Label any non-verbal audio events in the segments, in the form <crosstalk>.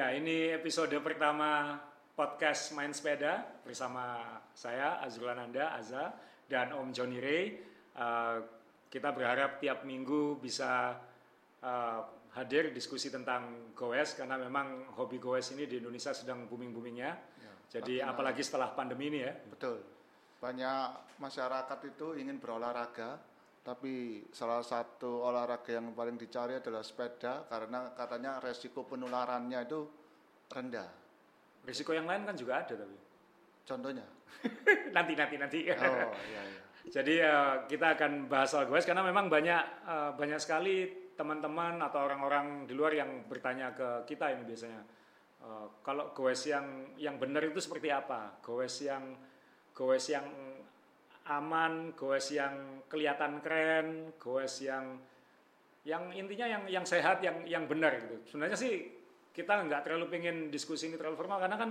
Ya, ini episode pertama podcast Main Sepeda bersama saya Azrul Ananda, Aza, dan Om Johnny Ray. Uh, kita berharap tiap minggu bisa uh, hadir diskusi tentang goes karena memang hobi goes ini di Indonesia sedang booming-boomingnya. Ya, Jadi makin apalagi setelah pandemi ini ya. Betul. Banyak masyarakat itu ingin berolahraga, tapi salah satu olahraga yang paling dicari adalah sepeda karena katanya resiko penularannya itu rendah. Risiko yang lain kan juga ada tapi. Contohnya? <laughs> nanti nanti nanti. Oh iya iya. Jadi uh, kita akan bahas soal goes karena memang banyak uh, banyak sekali teman-teman atau orang-orang di luar yang bertanya ke kita ini biasanya. Uh, kalau goes yang yang benar itu seperti apa? Goes yang goes yang aman, goes yang kelihatan keren, goes yang yang intinya yang yang sehat, yang yang benar gitu. Sebenarnya sih kita nggak terlalu pengen diskusi ini terlalu formal karena kan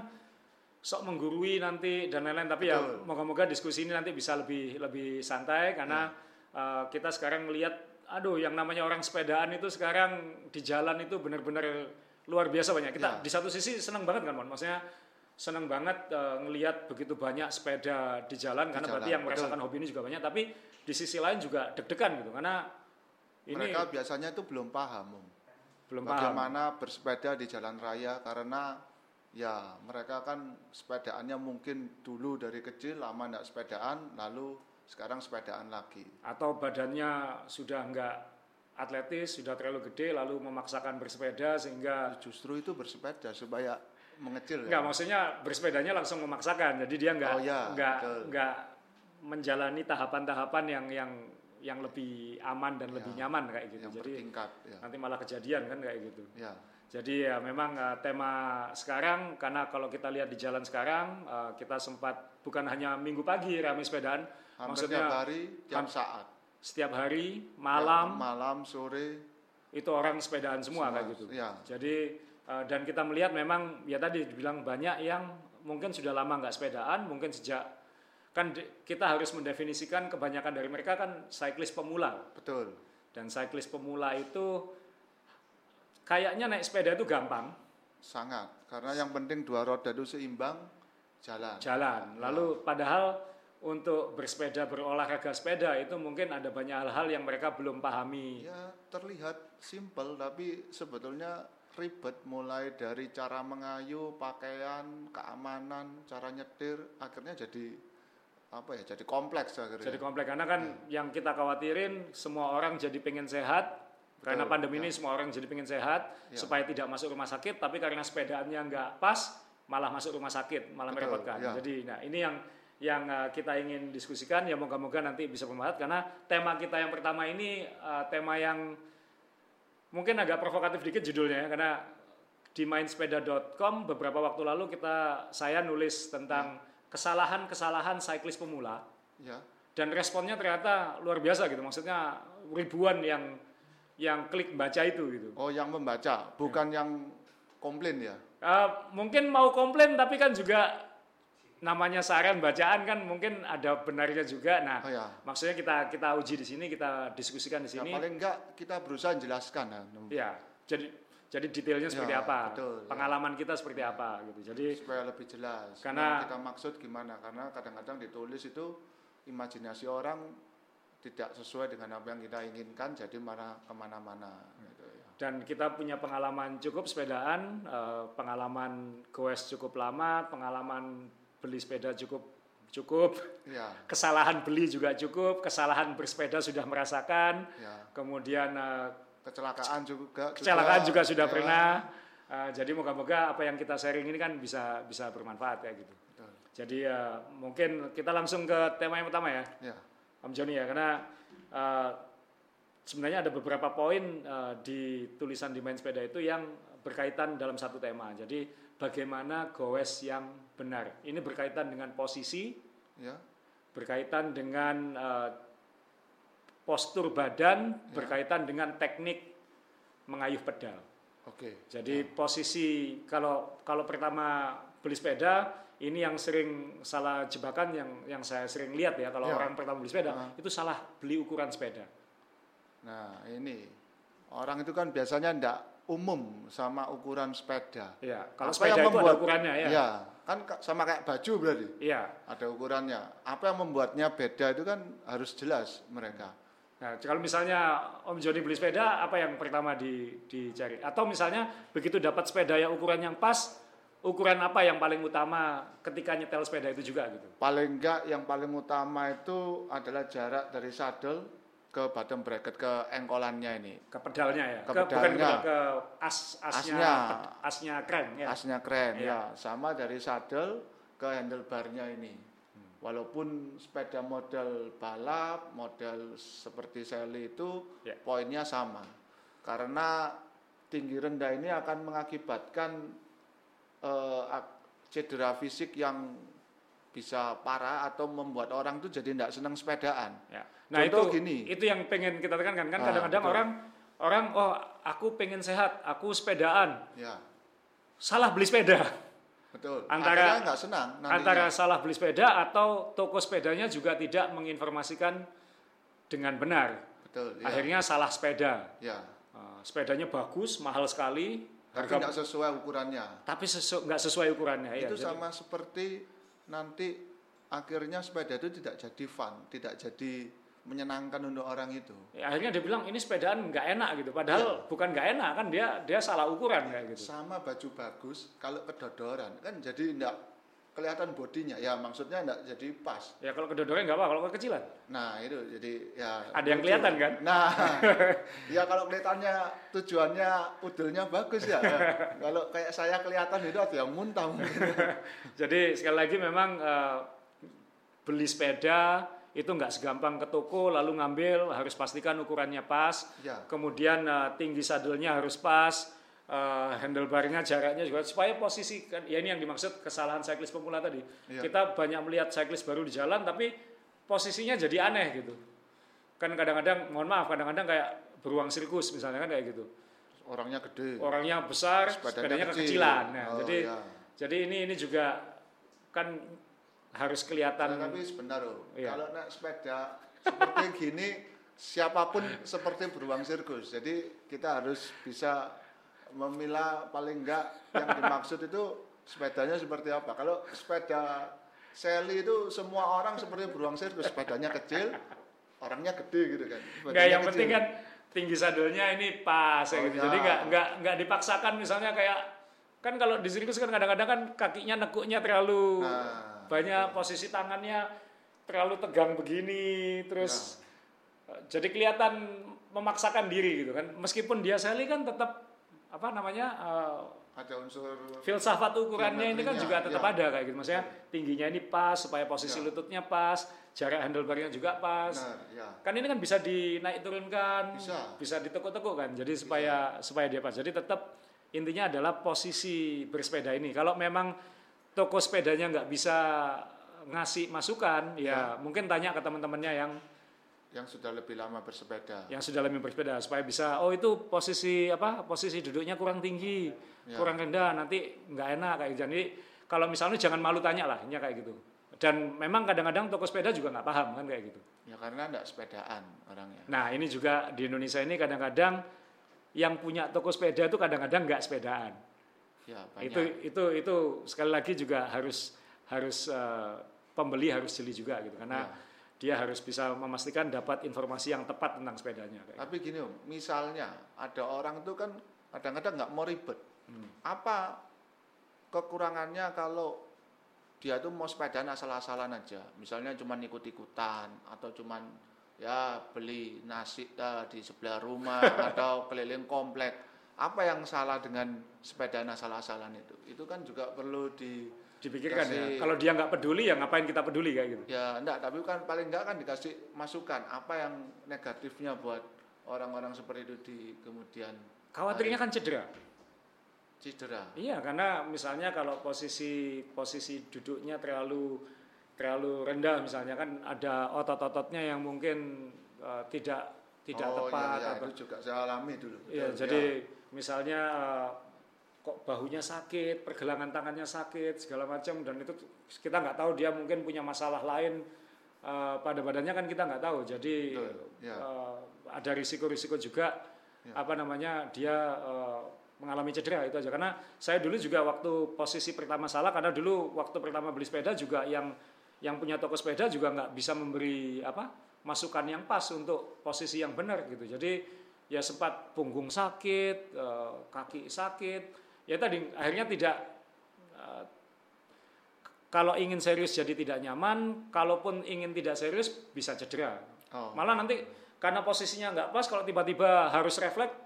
sok menggurui nanti dan lain-lain tapi ya Betul. moga-moga diskusi ini nanti bisa lebih lebih santai karena uh, kita sekarang melihat aduh yang namanya orang sepedaan itu sekarang di jalan itu benar-benar luar biasa banyak kita Ya. di satu sisi senang banget kan Mon maksudnya senang banget uh, ngelihat begitu banyak sepeda di jalan karena jalan, berarti yang betul. merasakan hobi ini juga banyak tapi di sisi lain juga deg-degan gitu karena ini Mereka biasanya itu belum paham, Om. belum paham Bagaimana bersepeda di jalan raya karena ya mereka kan sepedaannya mungkin dulu dari kecil lama enggak sepedaan, lalu sekarang sepedaan lagi. atau badannya sudah enggak atletis sudah terlalu gede lalu memaksakan bersepeda sehingga Justru itu bersepeda supaya mengecil Enggak, ya. maksudnya bersepedanya langsung memaksakan. Jadi dia enggak Oh, enggak betul. enggak menjalani tahapan-tahapan yang yang yang lebih aman dan lebih Ya, nyaman kayak gitu. Yang Jadi bertingkat ya. nanti malah kejadian kan kayak gitu. Ya. Jadi ya memang eh, tema sekarang karena kalau kita lihat di jalan sekarang eh, kita sempat bukan hanya minggu pagi ramai sepedaan, Hampir maksudnya tiap hari, tiap saat. setiap hari, Ya, malam malam, sore. itu orang sepedaan semua, Semua, kayak gitu. ya. Jadi dan kita melihat memang ya tadi dibilang banyak yang mungkin sudah lama nggak sepedaan, mungkin sejak kan kita harus mendefinisikan kebanyakan dari mereka kan cyclist pemula Betul. dan cyclist pemula itu kayaknya naik sepeda itu gampang Sangat. Karena yang penting dua roda itu seimbang, jalan. jalan. Lalu padahal untuk bersepeda berolahraga sepeda itu mungkin ada banyak hal-hal yang mereka belum pahami. Ya, terlihat simpel tapi sebetulnya ribet mulai dari cara mengayu, pakaian, keamanan, cara nyetir, akhirnya jadi apa ya? Jadi kompleks akhirnya. Jadi kompleks karena kan yang kita khawatirin semua orang jadi pengen sehat karena Betul, pandemi ya. ini semua orang jadi pengen sehat Ya. supaya tidak masuk rumah sakit tapi karena sepedaannya nggak pas malah masuk rumah sakit malah Betul, merepotkan. ya. Jadi nah ini yang yang uh, kita ingin diskusikan ya moga-moga nanti bisa bermanfaat karena tema kita yang pertama ini uh, tema yang mungkin agak provokatif dikit judulnya ya karena di mainsepeda.com beberapa waktu lalu kita saya nulis tentang kesalahan-kesalahan cyclist pemula Ya. dan responnya ternyata luar biasa gitu maksudnya ribuan yang yang klik baca itu gitu Oh, yang membaca, bukan yang komplain ya. Eh, mungkin mau komplain tapi kan juga namanya saran bacaan kan mungkin ada benarnya juga nah Oh ya. maksudnya kita kita uji di sini kita diskusikan di Ya, sini paling enggak kita berusaha jelaskan ya. ya jadi jadi detailnya seperti Ya, apa betul, ya. pengalaman kita seperti apa gitu jadi supaya lebih jelas. Karena- Yang kita maksud gimana? Karena kadang-kadang ditulis itu imajinasi orang tidak sesuai dengan apa yang kita inginkan, jadi malah ke mana-mana. Gitu, ya. dan kita punya pengalaman cukup sepedaan, eh, pengalaman goes cukup lama, pengalaman beli sepeda cukup cukup, Ya, kesalahan beli juga cukup, kesalahan bersepeda sudah merasakan, ya. kemudian eh, Kecelakaan juga. kecelakaan juga sudah ya. pernah. Eh, jadi moga-moga apa yang kita sharing ini kan bisa bisa bermanfaat kayak gitu. Betul. Jadi eh, mungkin kita langsung ke tema yang pertama ya. Ya, Om Joni ya karena uh, sebenarnya ada beberapa poin uh, di tulisan di main sepeda itu yang berkaitan dalam satu tema. Jadi bagaimana goes yang benar. Ini berkaitan dengan posisi, ya, berkaitan dengan uh, postur badan, berkaitan dengan teknik mengayuh pedal. oke. Jadi posisi kalau kalau pertama beli sepeda ini yang sering salah jebakan yang yang saya sering lihat ya kalau Ya. orang pertama beli sepeda Ah. itu salah beli ukuran sepeda. Nah, ini orang itu kan biasanya ndak umum sama ukuran sepeda. Iya, kalau Apa sepeda yang itu ada membuat- ukurannya ya. Iya, kan ka- sama kayak baju berarti Iya. ada ukurannya. Apa yang membuatnya beda itu kan harus jelas mereka. Nah, kalau misalnya Om Joni beli sepeda, apa yang pertama di, dicari? Atau misalnya begitu dapat sepeda yang ukuran yang pas, ukuran apa yang paling utama ketika nyetel sepeda itu juga gitu? Paling enggak yang paling utama itu adalah jarak dari saddle ke bottom bracket ke engkolannya ini. Ke pedalnya ya? Ke bukan pedalnya. pedal, ke as, asnya, Asnya. ped- asnya keren ya? Asnya keren Iya. ya, sama dari saddle ke handlebarnya ini. Walaupun sepeda model balap, model seperti Sally itu Ya. poinnya sama. Karena tinggi rendah ini akan mengakibatkan eh, ak- cedera fisik yang bisa parah atau membuat orang itu jadi tidak senang sepedaan. Ya. Nah Contoh itu gini. itu yang pengen kita tekankan kan Ah, kadang-kadang betul. orang orang oh aku pengen sehat, aku sepedaan, Ya, salah beli sepeda. betul. Antara- nggak senang nantinya. Antara salah beli sepeda atau toko sepedanya juga tidak menginformasikan dengan benar. betul. Ya, Akhirnya salah sepeda. ya. Uh, sepedanya bagus, mahal sekali, Tapi harga tidak sesuai ukurannya. tapi sesu, nggak sesuai ukurannya ya. itu Jadi- sama seperti nanti akhirnya sepeda itu tidak jadi fun, tidak jadi menyenangkan untuk orang itu. ya, akhirnya dia bilang ini sepedaan nggak enak gitu. Padahal bukan nggak enak kan dia dia salah ukuran kayak gitu. Sama baju bagus, kalau kedodoran kan jadi tidak kelihatan bodinya. Ya maksudnya tidak jadi pas. Ya kalau kedodoran nggak apa, kalau kekecilan. Nah itu jadi ya. Ada yang lucu. kelihatan kan? Nah, <laughs> ya kalau kelihatannya tujuannya udelnya bagus ya. kalau kayak saya kelihatan itu ada yang muntah. <laughs> Jadi sekali lagi memang eh, beli sepeda itu nggak segampang ke toko lalu ngambil harus pastikan ukurannya pas. Ya. Kemudian eh, tinggi sadelnya harus pas, eh, handlebarnya jaraknya juga supaya posisi kan ya ini yang dimaksud kesalahan cyclist pemula tadi. Iya. Kita banyak melihat cyclist baru di jalan tapi posisinya jadi aneh gitu. Kan kadang-kadang mohon maaf kadang-kadang kayak beruang sirkus misalnya kan kayak gitu. Orangnya gede. Orangnya besar, Sepedanya kecil. kekecilan. Nah, Oh, jadi iya. jadi ini ini juga kan harus kelihatan Nah, tapi sebentar loh, Iya. kalau naik sepeda seperti <laughs> gini, siapa pun seperti beruang sirkus. Jadi kita harus bisa memilah paling enggak yang dimaksud itu sepedanya seperti apa. Kalau sepeda Sally itu semua orang seperti beruang sirkus, sepedanya kecil, orangnya gede gitu kan. Enggak yang kecil. penting kan tinggi sadelnya ini pas Oh, gitu. iya. Jadi nggak nggak nggak dipaksakan misalnya kayak kan kalau di sirkus kan kadang-kadang kan kakinya nekuknya terlalu Nah, banyak posisi tangannya terlalu tegang begini terus Ya. eh, jadi kelihatan memaksakan diri gitu kan. Meskipun dia Sally kan tetap apa namanya eh, ada unsur filsafat ukurannya ini kan juga tetap ya. ada kayak gitu maksudnya tingginya ini pas supaya posisi Ya. lututnya pas jarak handlebarnya juga pas benar, ya. kan ini kan bisa dinaik turunkan Bisa. ditekuk-tekuk kan jadi supaya supaya dia pas jadi tetap intinya adalah posisi bersepeda ini kalau memang toko sepedanya nggak bisa ngasih masukan ya mungkin tanya ke teman-temannya yang yang sudah lebih lama bersepeda. yang sudah lebih bersepeda supaya bisa oh itu posisi apa posisi duduknya kurang tinggi Ya. kurang rendah nanti nggak enak kayak gitu. jadi kalau misalnya jangan malu tanya lah ini kayak gitu dan memang kadang-kadang toko sepeda juga nggak paham kan kayak gitu Ya karena enggak sepedaan orangnya. nah ini juga di Indonesia ini kadang-kadang yang punya toko sepeda itu kadang-kadang nggak sepedaan Ya banyak. itu itu itu sekali lagi juga harus harus eh, pembeli harus jeli juga gitu karena Ya. dia harus bisa memastikan dapat informasi yang tepat tentang sepedanya kayak Tapi gini om, misalnya ada orang tuh kan kadang-kadang nggak mau ribet. Hmm. Apa kekurangannya kalau dia tuh mau sepedaan asal-asalan aja, misalnya cuma ikut-ikutan atau cuman ya beli nasi eh, di sebelah rumah <laughs> atau keliling komplek. Apa yang salah dengan sepedaan asal-asalan itu? Itu kan juga perlu di dipikirkan ya. Kasih- Kalau dia nggak peduli ya ngapain kita peduli kayak gitu. Ya enggak, tapi kan paling enggak kan dikasih masukan apa yang negatifnya buat orang-orang seperti itu di kemudian Khawatirnya kan cedera. cedera. Iya, karena misalnya kalau posisi posisi duduknya terlalu terlalu rendah misalnya kan ada otot-ototnya yang mungkin eh, tidak tidak oh, tepat iya, iya, atau itu juga saya alami dulu. Iya, jadi misalnya eh, kok bahunya sakit, pergelangan tangannya sakit, segala macam dan itu kita nggak tahu dia mungkin punya masalah lain eh, pada badannya kan kita nggak tahu. Jadi Betul, ya. eh, ada risiko-risiko juga Ya. apa namanya dia eh, mengalami cedera itu aja karena saya dulu juga waktu posisi pertama salah karena dulu waktu pertama beli sepeda juga yang yang punya toko sepeda juga nggak bisa memberi apa masukan yang pas untuk posisi yang benar gitu jadi ya sempat punggung sakit eh, kaki sakit ya tadi akhirnya tidak eh, kalau ingin serius jadi tidak nyaman kalaupun ingin tidak serius bisa cedera Oh, malah nanti karena posisinya nggak pas kalau tiba-tiba harus refleks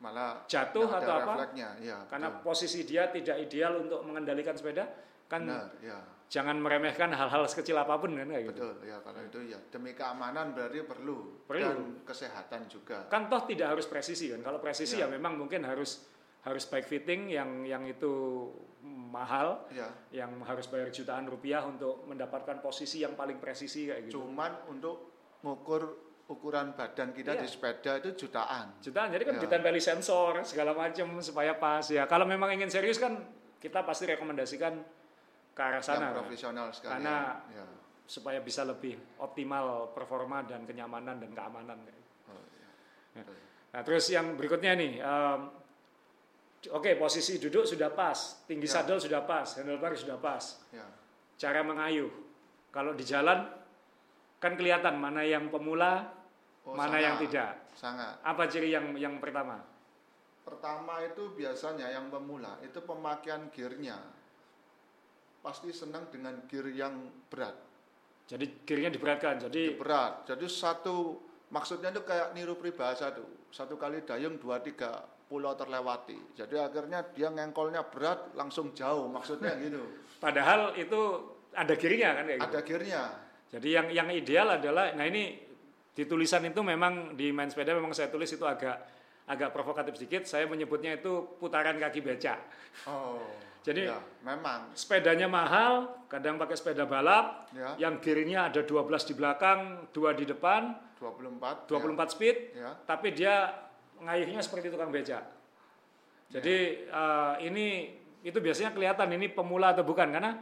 malah jatuh atau apa? ya, karena betul. posisi dia tidak ideal untuk mengendalikan sepeda kan Benar, ya. Jangan meremehkan hal-hal sekecil apa pun kan kayak gitu Betul, ya kalau itu ya demi keamanan berarti perlu, Perlu. dan kesehatan juga. kan toh tidak harus presisi kan kalau presisi Ya. ya memang mungkin harus harus bike fitting yang yang itu mahal Ya, yang harus bayar jutaan rupiah untuk mendapatkan posisi yang paling presisi kayak gitu cuman untuk mengukur ukuran badan kita Iya. di sepeda itu jutaan. jutaan jadi kan Ya. ditempeli sensor segala macam supaya pas ya kalau memang ingin serius kan kita pasti rekomendasikan ke arah sana yang kan. profesional sekali. Karena- ya. supaya bisa lebih optimal performa dan kenyamanan dan keamanan kayak gitu. Oh, ya. Ya. Nah, terus yang berikutnya nih, em, oke posisi duduk sudah pas, tinggi Ya. sadel sudah pas, handlebar sudah pas, Ya. cara mengayuh. Kalau di jalan kan kelihatan mana yang pemula, Oh, mana yang sangat, tidak. Sangat. Apa ciri yang yang pertama? Pertama itu biasanya yang pemula itu pemakaian gearnya pasti senang dengan gear yang berat. Jadi kirinya diberatkan. Jadi berat. Jadi satu maksudnya itu kayak niru peribahasa tuh. Satu kali dayung dua tiga pulau terlewati. Jadi akhirnya dia ngengkolnya berat langsung jauh. Maksudnya <laughs> gitu. padahal itu ada kirinya kan kayak gitu. Ada gearnya. Jadi yang yang ideal adalah, nah ini di tulisan itu memang di main sepeda memang saya tulis itu agak agak provokatif sedikit. Saya menyebutnya itu putaran kaki beca. Oh. <laughs> Jadi- ya, memang Sepedanya mahal, kadang pakai sepeda balap, ya yang gearnya ada 12 di belakang, dua di depan, 24 24 speed, ya. tapi dia ngayuhnya seperti tukang beca. Jadi eh, ini itu biasanya kelihatan ini pemula atau bukan karena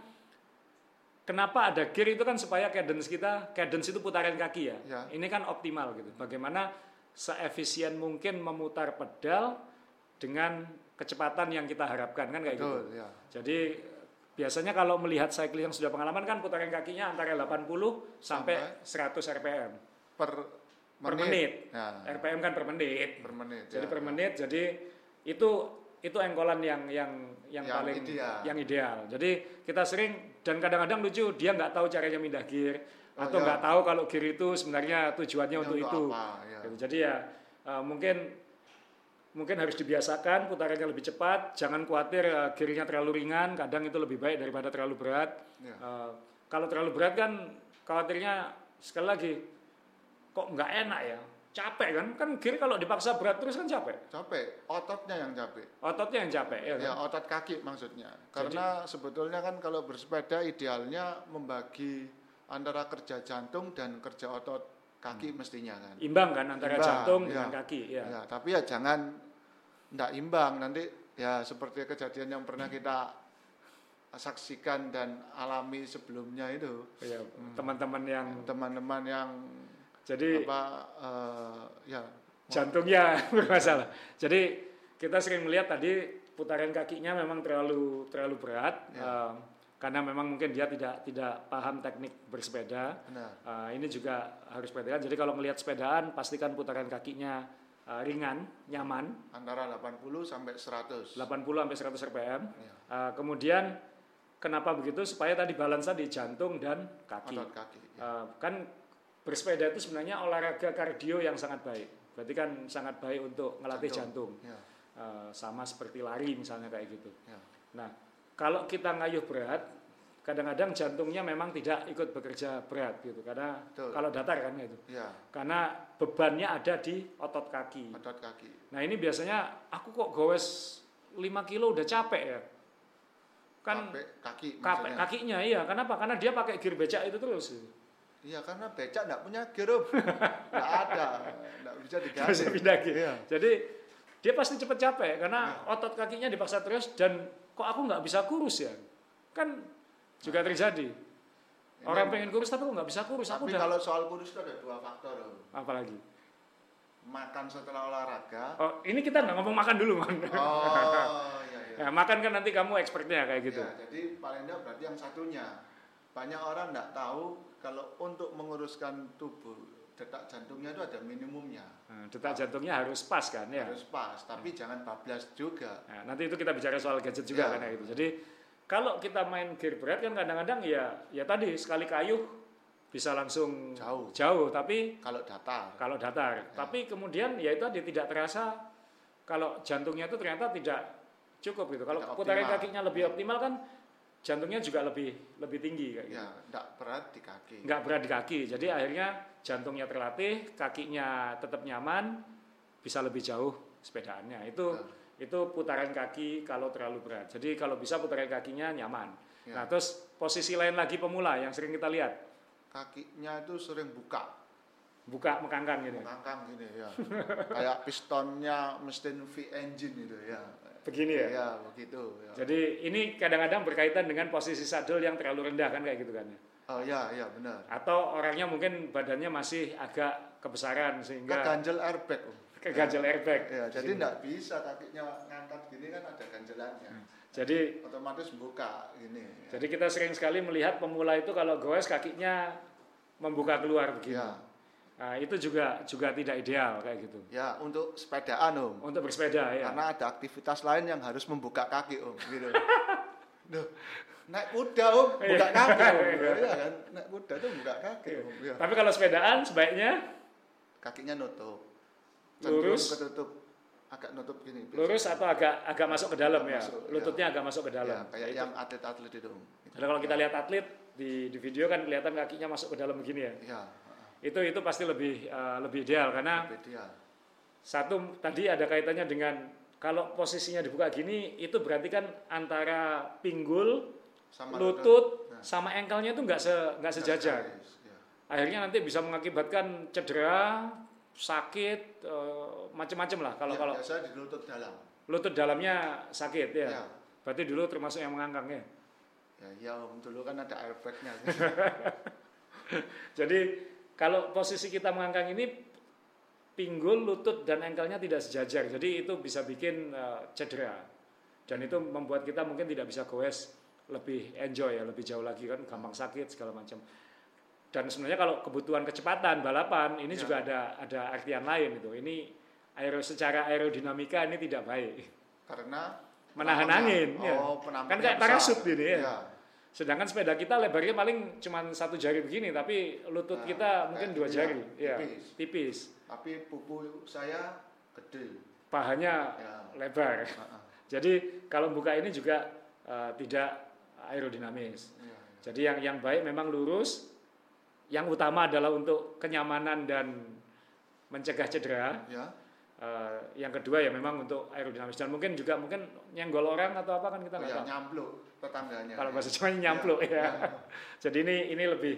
kenapa ada gear itu kan supaya cadence kita cadence itu putaran kaki ya. Ya. Ini kan optimal gitu. Bagaimana seefisien mungkin memutar pedal dengan kecepatan yang kita harapkan kan kayak gitu. Betul, ya. Jadi biasanya kalau melihat cyclist yang sudah pengalaman kan putaran kakinya antara 80 sampai 100 rpm Per per menit. menit. Ya, RPM kan per menit. per menit. Jadi ya. per menit. Jadi itu itu engkolan yang yang yang, Yang paling ideal. yang ideal. Jadi kita sering dan kadang-kadang lucu dia nggak tahu caranya pindah gear Atau ya. nggak tahu kalau gear itu sebenarnya tujuannya Ini untuk, itu. apa, ya. Gitu. Jadi ya eh, mungkin mungkin harus dibiasakan putarannya lebih cepat. Jangan khawatir eh, gearnya terlalu ringan. Kadang itu lebih baik daripada terlalu berat. Ya. Eh, kalau terlalu berat kan khawatirnya sekali lagi kok nggak enak ya capek kan kan gear kalau dipaksa berat terus kan capek Capek, ototnya yang capek. ototnya yang capek ya, Ya, kan? otot kaki maksudnya. Karena sebetulnya kan kalau bersepeda idealnya membagi antara kerja jantung dan kerja otot kaki mestinya kan. imbang kan antara Imbang, jantung ya. dengan kaki ya. Ya, tapi ya jangan ndak imbang nanti ya seperti kejadian yang pernah kita saksikan dan alami sebelumnya itu Ya, teman-teman yang teman-teman yang jadi apa eh, ya jantungnya <laughs> bermasalah jadi kita sering melihat tadi putaran kakinya memang terlalu terlalu berat Ya. eh, karena memang mungkin dia tidak tidak paham teknik bersepeda. Benar. Eh, ini juga harus perhatikan jadi kalau melihat sepedaan pastikan putaran kakinya eh, ringan nyaman. Antara 80 sampai 100. 80 sampai 100 rpm Ya, Eh, kemudian kenapa begitu? Supaya tadi balance di jantung dan kaki. Otot kaki. ya. Eh, kan bersepeda itu sebenarnya olahraga kardio yang sangat baik. Berarti kan sangat baik untuk melatih jantung, Ya, Eh, sama seperti lari misalnya kayak gitu. Ya. nah kalau kita ngayuh berat kadang-kadang jantungnya memang tidak ikut bekerja berat gitu karena Betul. kalau datar kan itu Ya, karena bebannya ada di otot kaki otot kaki. nah ini biasanya aku kok gowes 5 kilo udah capek ya kan Sampai kaki Kape, maksudnya. kakinya iya kenapa karena dia pakai gear becak itu terus Iya karena becak enggak punya gear. Enggak <laughs> ada, enggak bisa <laughs> diganti. bisa pindah gear Iya. jadi dia pasti cepet capek karena otot kakinya dipaksa terus dan kok aku nggak bisa kurus ya kan juga terjadi orang pengen kurus tapi kok nggak bisa kurus aku Tapi udah kalau soal kurus itu ada dua faktor, apalagi makan setelah olahraga. Oh, ini kita nggak ngomong makan dulu, Man. Oh, iya iya. Nah, <laughs> makan kan nanti kamu expertnya kayak gitu. Ya, jadi paling tidak berarti yang satunya. Banyak orang tidak tahu kalau untuk menguruskan tubuh detak jantungnya itu ada minimumnya. Nah, detak jantungnya harus pas kan ya. Harus pas, tapi jangan bablas juga. Nah, nanti itu kita bicara soal gadget juga Ya. kan ya gitu. Jadi kalau kita main gear berat kan kadang-kadang ya ya tadi sekali kayuh bisa langsung Jauh. jauh tapi Kalau datar. kalau datar. Ya. Tapi kemudian ya itu tadi tidak terasa kalau jantungnya itu ternyata tidak cukup gitu. Kalau putaran kakinya lebih Ya. optimal kan jantungnya juga lebih lebih tinggi kayak gitu. Ya, tidak berat di kaki. Nggak berat di kaki. Jadi akhirnya jantungnya terlatih, kakinya tetap nyaman, bisa lebih jauh sepedaannya. Itu Betul. itu putaran kaki kalau terlalu berat. Jadi kalau bisa putaran kakinya nyaman. Ya. Nah, terus posisi lain lagi pemula yang sering kita lihat, Kakinya itu sering buka, buka mekangkang gitu. mengangkang gini ya. <laughs> Kayak pistonnya mesin V engine itu ya. Begini ya. Ya, begitu ya. Jadi ini kadang-kadang berkaitan dengan posisi saddle yang terlalu rendah kan kayak gitu kan. ya. Oh ya, ya benar. Atau orangnya mungkin badannya masih agak kebesaran sehingga Keganjel airbag. Keganjel airbag. Ya, jadi tidak bisa kakinya ngangkat gini kan ada ganjelannya. Jadi Otomatis buka gini. ya. Jadi kita sering sekali melihat pemula itu kalau goes kakinya membuka keluar begini. Ya, Nah, itu juga juga tidak ideal kayak gitu. ya untuk sepedaan om. Untuk bersepeda ya. Karena ada aktivitas lain yang harus membuka kaki om. Gitu. <laughs> Duh, naik kuda om, buka Iya. kaki om. <laughs> Ya, kan? Naik kuda tuh buka kaki om. Ya. Tapi kalau sepedaan sebaiknya Kakinya nutup. Lurus. Ketutup, agak nutup gini. lurus atau agak agak masuk ke dalam Agak ya. masuk, ya. Lututnya agak masuk ke dalam. Ya, kayak yang atlet-atlet itu om. Karena kalau kita lihat atlet di di video kan kelihatan kakinya masuk ke dalam begini ya. Ya, Itu itu pasti lebih eh, lebih ideal karena beda. satu tadi ada kaitannya dengan kalau posisinya dibuka gini itu berarti kan antara pinggul, Sama lutut Nah. sama engkelnya itu nggak se nggak sejajar. Ya. akhirnya nanti bisa mengakibatkan cedera, sakit, eh, macam-macam lah. Kalau Ya, kalau biasa di lutut dalam. lutut dalamnya sakit ya. Ya. Berarti dulu termasuk yang mengangkang ya. Ya, ya om dulu kan ada airbagnya. <laughs> <laughs> Jadi kalau posisi kita mengangkang ini pinggul, lutut dan engkelnya tidak sejajar. Jadi itu bisa bikin eh, cedera. Dan itu membuat kita mungkin tidak bisa goes lebih enjoy ya, lebih jauh lagi kan gampang sakit segala macam. Dan sebenarnya kalau kebutuhan kecepatan balapan ini Ya. juga ada ada artian lain itu. Ini aero secara aerodinamika ini tidak baik. Karena Menahan angin, ya. Oh, penampangnya Kan kayak parasut gini ya. Ya. Sedangkan sepeda kita lebarnya paling cuma satu jari begini, tapi lutut Nah, kita mungkin dua jari, ya, ya, tipis. tipis. Tapi pupu saya gede. Pahanya Ya. lebar. Heeh. Jadi kalau buka ini juga eh, tidak aerodinamis. Iya, iya. Jadi yang yang baik memang lurus. Yang utama adalah untuk kenyamanan dan mencegah cedera. Ya. Eh, yang kedua ya memang untuk aerodinamis dan mungkin juga mungkin nyenggol orang atau apa kan kita Oh, nggak ya, tahu. nyampluk tetangganya. Kalau bahasa Jawa nyampluk ya. ya. <laughs> Jadi ini ini lebih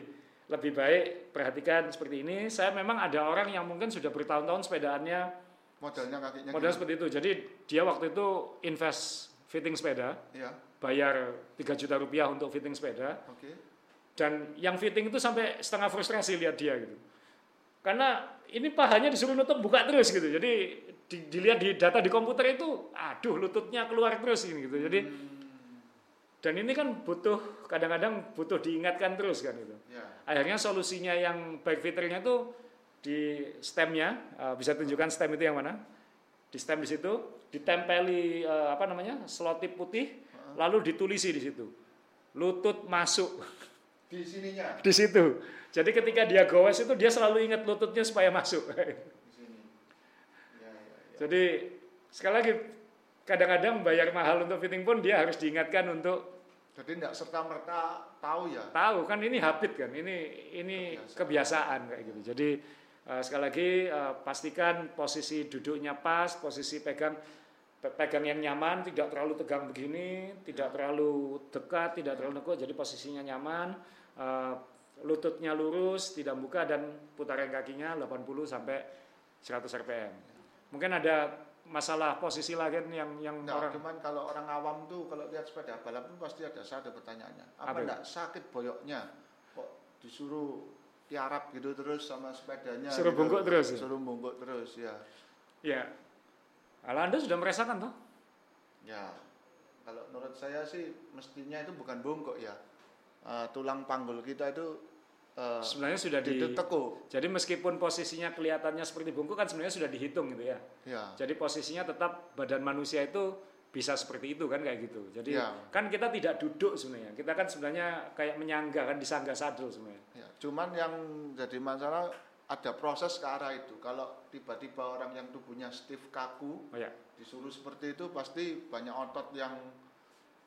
lebih baik perhatikan seperti ini. Saya memang ada orang yang mungkin sudah bertahun-tahun sepedaannya Modelnya kakinya model gini. seperti itu. Jadi dia waktu itu invest fitting sepeda, Ya, bayar 3 juta rupiah untuk fitting sepeda oke. dan yang fitting itu sampai setengah frustrasi lihat dia gitu. Karena ini pahanya disuruh nutup buka terus gitu. Jadi di- dilihat di data di komputer itu aduh lututnya keluar terus ini gitu. Jadi Hmm, dan ini kan butuh kadang-kadang butuh diingatkan terus kan itu. ya. Akhirnya solusinya yang baik fitternya itu di stemnya, eh, bisa tunjukkan stem itu yang mana? Di stem di situ, ditempeli eh, apa namanya selotip putih, lalu ditulisi di situ. Lutut masuk Di sininya. <laughs> di situ. Jadi ketika dia goes itu dia selalu ingat lututnya supaya masuk. Di sini. Ya, ya, ya. Jadi sekali lagi kadang-kadang bayar mahal untuk fitting pun dia harus diingatkan untuk Jadi tidak serta merta tahu ya. tahu kan ini habit kan ini ini kebiasaan. kayak gitu. Jadi eh, sekali lagi eh, pastikan posisi duduknya pas posisi pegang pe- pegang yang nyaman tidak terlalu tegang begini tidak terlalu dekat tidak terlalu nekuk jadi posisinya nyaman eh, lututnya lurus tidak buka dan putaran kakinya 80 sampai 100 rpm mungkin ada masalah posisi lain yang yang Nggak, orang cuman kalau orang awam tuh kalau lihat sepeda balap pun pasti ada satu pertanyaannya. Apa Apa enggak sakit boyoknya? Kok disuruh tiarap gitu terus sama sepedanya. Suruh gitu. bungkuk terus ya? Suruh bungkuk terus ya. Ya. Kalau Anda sudah merasakan toh? Ya. Kalau menurut saya sih mestinya itu bukan bungkuk ya. Eh, tulang panggul kita itu eh, Sebenarnya sudah di ditekuk. Jadi meskipun posisinya kelihatannya seperti bungkuk kan sebenarnya sudah dihitung gitu ya. Ya. Jadi posisinya tetap badan manusia itu bisa seperti itu kan kayak gitu. Jadi Ya. kan kita tidak duduk sebenarnya. Kita kan sebenarnya kayak menyangga kan disangga sadel sebenarnya. Ya, cuman yang jadi masalah ada proses ke arah itu. Kalau tiba-tiba orang yang tubuhnya stiff kaku Oh ya. disuruh seperti itu pasti banyak otot yang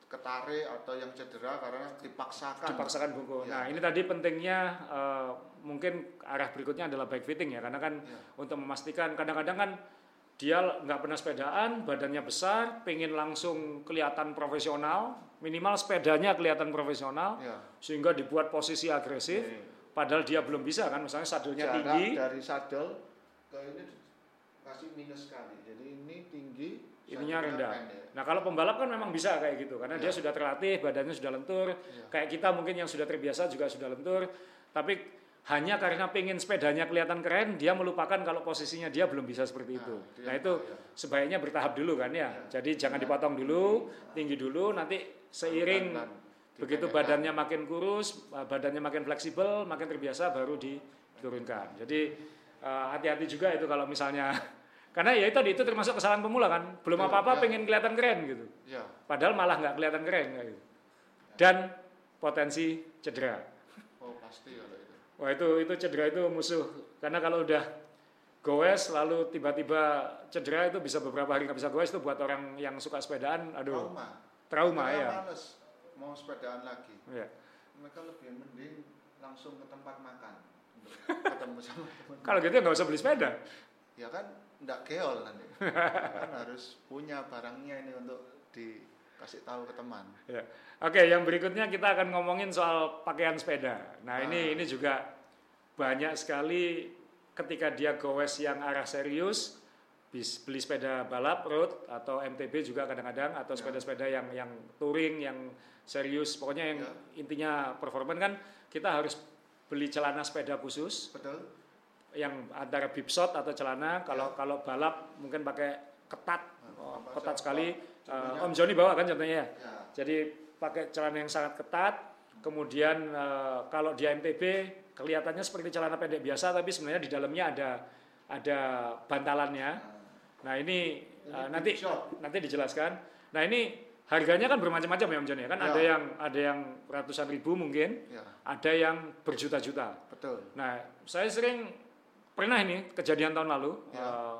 ketarik atau yang cedera karena dipaksakan. Dipaksakan bungkuk. Ya. Nah, ini tadi pentingnya eh, mungkin arah berikutnya adalah back fitting ya karena kan Ya. untuk memastikan kadang-kadang kan dia nggak pernah sepedaan, badannya besar, pengen langsung kelihatan profesional, minimal sepedanya kelihatan profesional, Ya. sehingga dibuat posisi agresif, padahal dia belum bisa kan, misalnya sadelnya Jarak tinggi, dari sadel ke ini kasih minus sekali. Jadi ini tinggi, ininya rendah. Nah kalau pembalap kan memang bisa kayak gitu, karena dia Ya. sudah terlatih, badannya sudah lentur, Ya. kayak kita mungkin yang sudah terbiasa juga sudah lentur, tapi hanya karena pengen sepedanya kelihatan keren, dia melupakan kalau posisinya dia belum bisa seperti Nah, itu. itu Nah itu bahaya. sebaiknya bertahap dulu kan ya. Ya. Jadi jangan dipotong dulu, tinggi dulu, nanti seiring begitu badannya makin kurus, uh, badannya makin fleksibel, makin terbiasa baru diturunkan. Jadi uh, hati-hati juga itu kalau misalnya karena ya itu tadi itu termasuk kesalahan pemula kan, belum apa-apa ya. pengen kelihatan keren gitu. Ya, Padahal malah nggak kelihatan keren kayak gitu. Dan potensi cedera. oh pasti kalau itu. Wah itu itu cedera itu musuh karena kalau udah goes lalu tiba-tiba cedera itu bisa beberapa hari nggak bisa goes itu buat orang yang suka sepedaan, aduh Trauma. trauma Mereka ya. males mau sepedaan lagi. Ya. Mereka lebih mending langsung ke tempat makan untuk ketemu sama <laughs> teman. Kalau gitu nggak usah beli sepeda. Ya kan enggak geol nanti. <laughs> kan harus punya barangnya ini untuk dikasih tahu ke teman. Ya. Oke, yang berikutnya kita akan ngomongin soal pakaian sepeda. Nah, ini Ah. ini juga banyak sekali ketika dia goes yang arah serius bis- beli sepeda balap road atau MTB juga kadang-kadang atau Ya. sepeda-sepeda yang yang touring yang serius pokoknya yang Ya. intinya performan kan kita harus beli celana sepeda khusus Betul? Yang antara bipshot atau celana kalau kalau balap mungkin pakai ketat oh, Apa ketat sekali? Eh, Om Joni bawa kan contohnya ya Ya. jadi pakai celana yang sangat ketat, kemudian eh, kalau di MTB kelihatannya seperti celana pendek biasa, tapi sebenarnya di dalamnya ada ada bantalannya. Nah ini, Ini eh, nanti nanti dijelaskan. Nah ini harganya kan bermacam-macam ya Om Joni. Kan Ya. ada yang ada yang ratusan ribu mungkin, Ya, ada yang berjuta-juta. betul. Nah saya sering pernah ini kejadian tahun lalu. Ya. eh,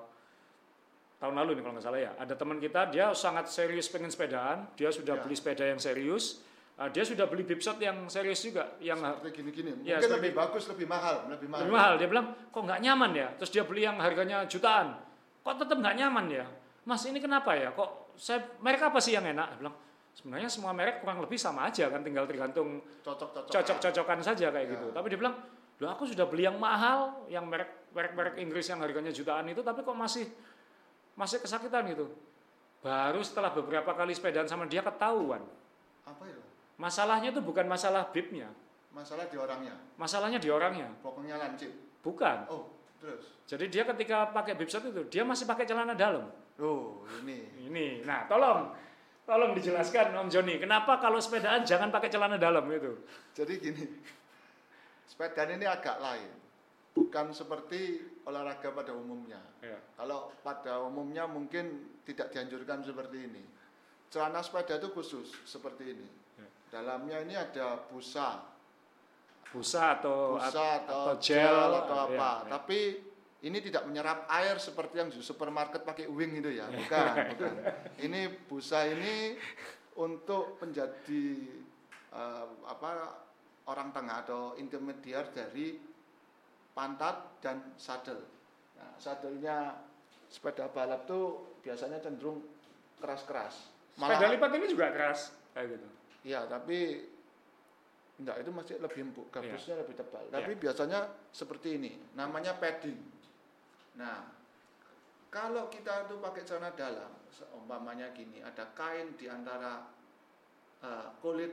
tahun lalu nih kalau nggak salah ya ada teman kita dia sangat serius pengen sepedaan dia sudah Ya. beli sepeda yang serius uh, dia sudah beli bipshot yang serius juga yang Seperti gini-gini. Mungkin Ya, seperti- lebih bagus, lebih mahal, lebih mahal. lebih mahal dia bilang kok nggak nyaman ya terus dia beli yang harganya jutaan kok tetap nggak nyaman ya mas ini kenapa ya kok saya merek apa sih yang enak dia bilang sebenarnya semua merek kurang lebih sama aja kan tinggal tergantung Cocok-cocok. cocok-cocokan saja kayak Ya. gitu tapi dia bilang loh aku sudah beli yang mahal yang merek merek merek Inggris yang harganya jutaan itu tapi kok masih masih kesakitan gitu baru setelah beberapa kali sepedaan sama dia ketahuan Apa itu? masalahnya itu bukan masalah bibnya Masalah di orangnya. masalahnya di orangnya Pokoknya lancip. bukan Oh, terus. jadi dia ketika pakai bibshot itu dia masih pakai celana dalam Oh, ini. ini nah tolong tolong dijelaskan Om Joni kenapa kalau sepedaan jangan pakai celana dalam itu Jadi gini. Sepedaan ini agak lain. Bukan seperti olahraga pada umumnya. ya. Kalau pada umumnya mungkin tidak dianjurkan seperti ini. Celana sepeda itu khusus seperti ini. Ya. Dalamnya ini ada busa, busa atau busa atau, atau gel, atau ya, apa. ya. Tapi ini tidak menyerap air seperti yang di supermarket pakai wing itu ya. Bukan, <laughs> bukan. Ini busa ini untuk menjadi eh, apa orang tengah atau intermediar dari pantat dan sadel. Nah, sadelnya sepeda balap tuh biasanya cenderung keras-keras. sepeda lipat ini juga keras kayak gitu Iya, tapi enggak itu masih lebih empuk, Iya. gabusnya lebih tebal. Tapi biasanya seperti ini, namanya padding. Nah, kalau kita tuh pakai celana dalam, seumpamanya gini, ada kain di antara eh, kulit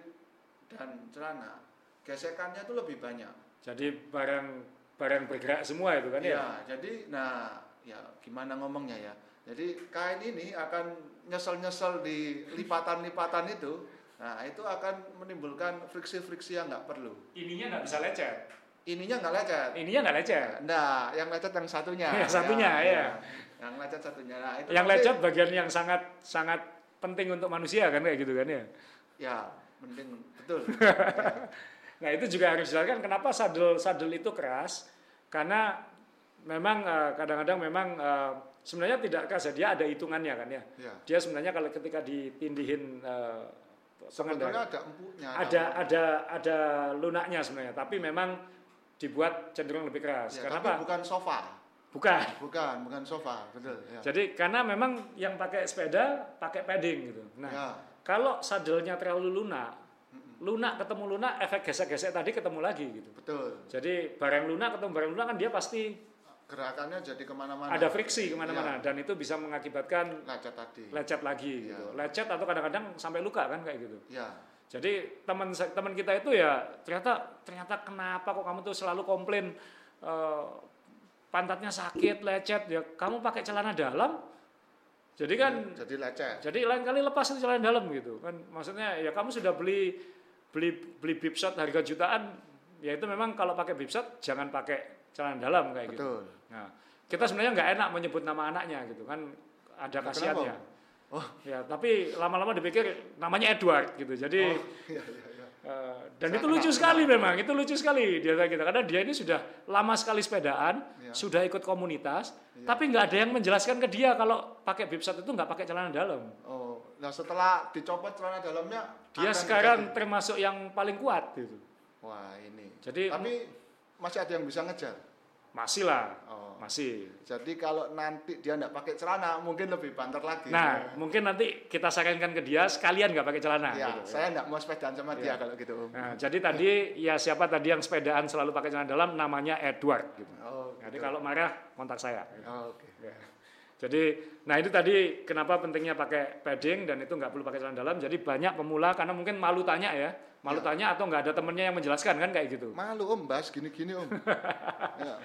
dan celana, gesekannya tuh lebih banyak. Jadi barang barang bergerak semua itu kan ya. Iya, jadi nah ya gimana ngomongnya ya. Jadi kain ini akan nyesel-nyesel di lipatan-lipatan itu. Nah, itu akan menimbulkan friksi-friksi yang nggak perlu. Ininya nggak bisa lecet. Ininya nggak lecet. Ininya nggak lecet. Nah, yang lecet yang satunya. <laughs> Yang satunya, ya. Yang lecet satunya. Nah, itu Yang lecet bagian yang sangat sangat penting untuk manusia kan kayak gitu kan ya. Ya, penting betul. Ya. <laughs> Nah itu juga harus dijelaskan kenapa sadel sadel itu keras karena memang eh, kadang-kadang memang eh, sebenarnya tidak keras ya dia ada hitungannya kan ya. Ya. Dia sebenarnya kalau ketika ditindihin eh, Sebetulnya pengendara ada empuknya. ada ada ada lunaknya sebenarnya tapi memang dibuat cenderung lebih keras. Ya, Kenapa? tapi bukan sofa. Bukan. Bukan, bukan sofa, betul. Ya. Jadi karena memang yang pakai sepeda pakai padding gitu. Nah ya. kalau sadelnya terlalu lunak, lunak ketemu lunak, efek gesek-gesek tadi ketemu lagi gitu. Betul. Jadi barang lunak ketemu barang lunak kan dia pasti Gerakannya jadi ke mana-mana. ada friksi ke mana-mana dan itu bisa mengakibatkan Lecet tadi. lecet lagi Iya. gitu. Lecet atau kadang-kadang sampai luka kan kayak gitu. Ya. Jadi teman teman kita itu ya ternyata ternyata kenapa kok kamu tuh selalu komplain eh, pantatnya sakit, lecet ya. Kamu pakai celana dalam. Jadi kan jadi lecet. jadi lain kali lepas itu celana dalam gitu kan. Maksudnya ya kamu sudah beli beli beli bib shot harga jutaan ya itu memang kalau pakai bib shot jangan pakai celana dalam kayak gitu. Betul. Nah, kita sebenarnya nggak enak menyebut nama anaknya gitu kan ada kasihannya. Oh. Ya, tapi lama-lama dipikir namanya Edward gitu. Jadi Oh, iya, iya, eh, dan itu lucu sekali memang, itu lucu sekali dia kita karena dia ini sudah lama sekali sepedaan, Iya. sudah ikut komunitas, Iya. tapi nggak ada yang menjelaskan ke dia kalau pakai bib shot itu nggak pakai celana dalam. Oh, nah setelah dicopot celana dalamnya Dia sekarang termasuk yang paling kuat gitu. wah ini. Jadi Tapi masih ada yang bisa ngejar. Masih lah, Oh. masih. Jadi kalau nanti dia nggak pakai celana mungkin lebih banter lagi. Nah, mungkin nanti kita sarankan ke dia sekalian nggak pakai celana. ya, gitu. saya nggak mau sepedaan sama dia Iya. kalau gitu. Nah, jadi tadi ya siapa tadi yang sepedaan selalu pakai celana dalam namanya Edward gitu. Oh, Jadi gitu. kalau marah kontak saya. Oh, Oke. Ya. Jadi, nah itu tadi kenapa pentingnya pakai padding dan itu nggak perlu pakai celana dalam. Jadi banyak pemula karena mungkin malu tanya ya, malu Ya. tanya atau nggak ada temennya yang menjelaskan kan kayak gitu. Malu om bahas gini-gini om. <laughs> ya.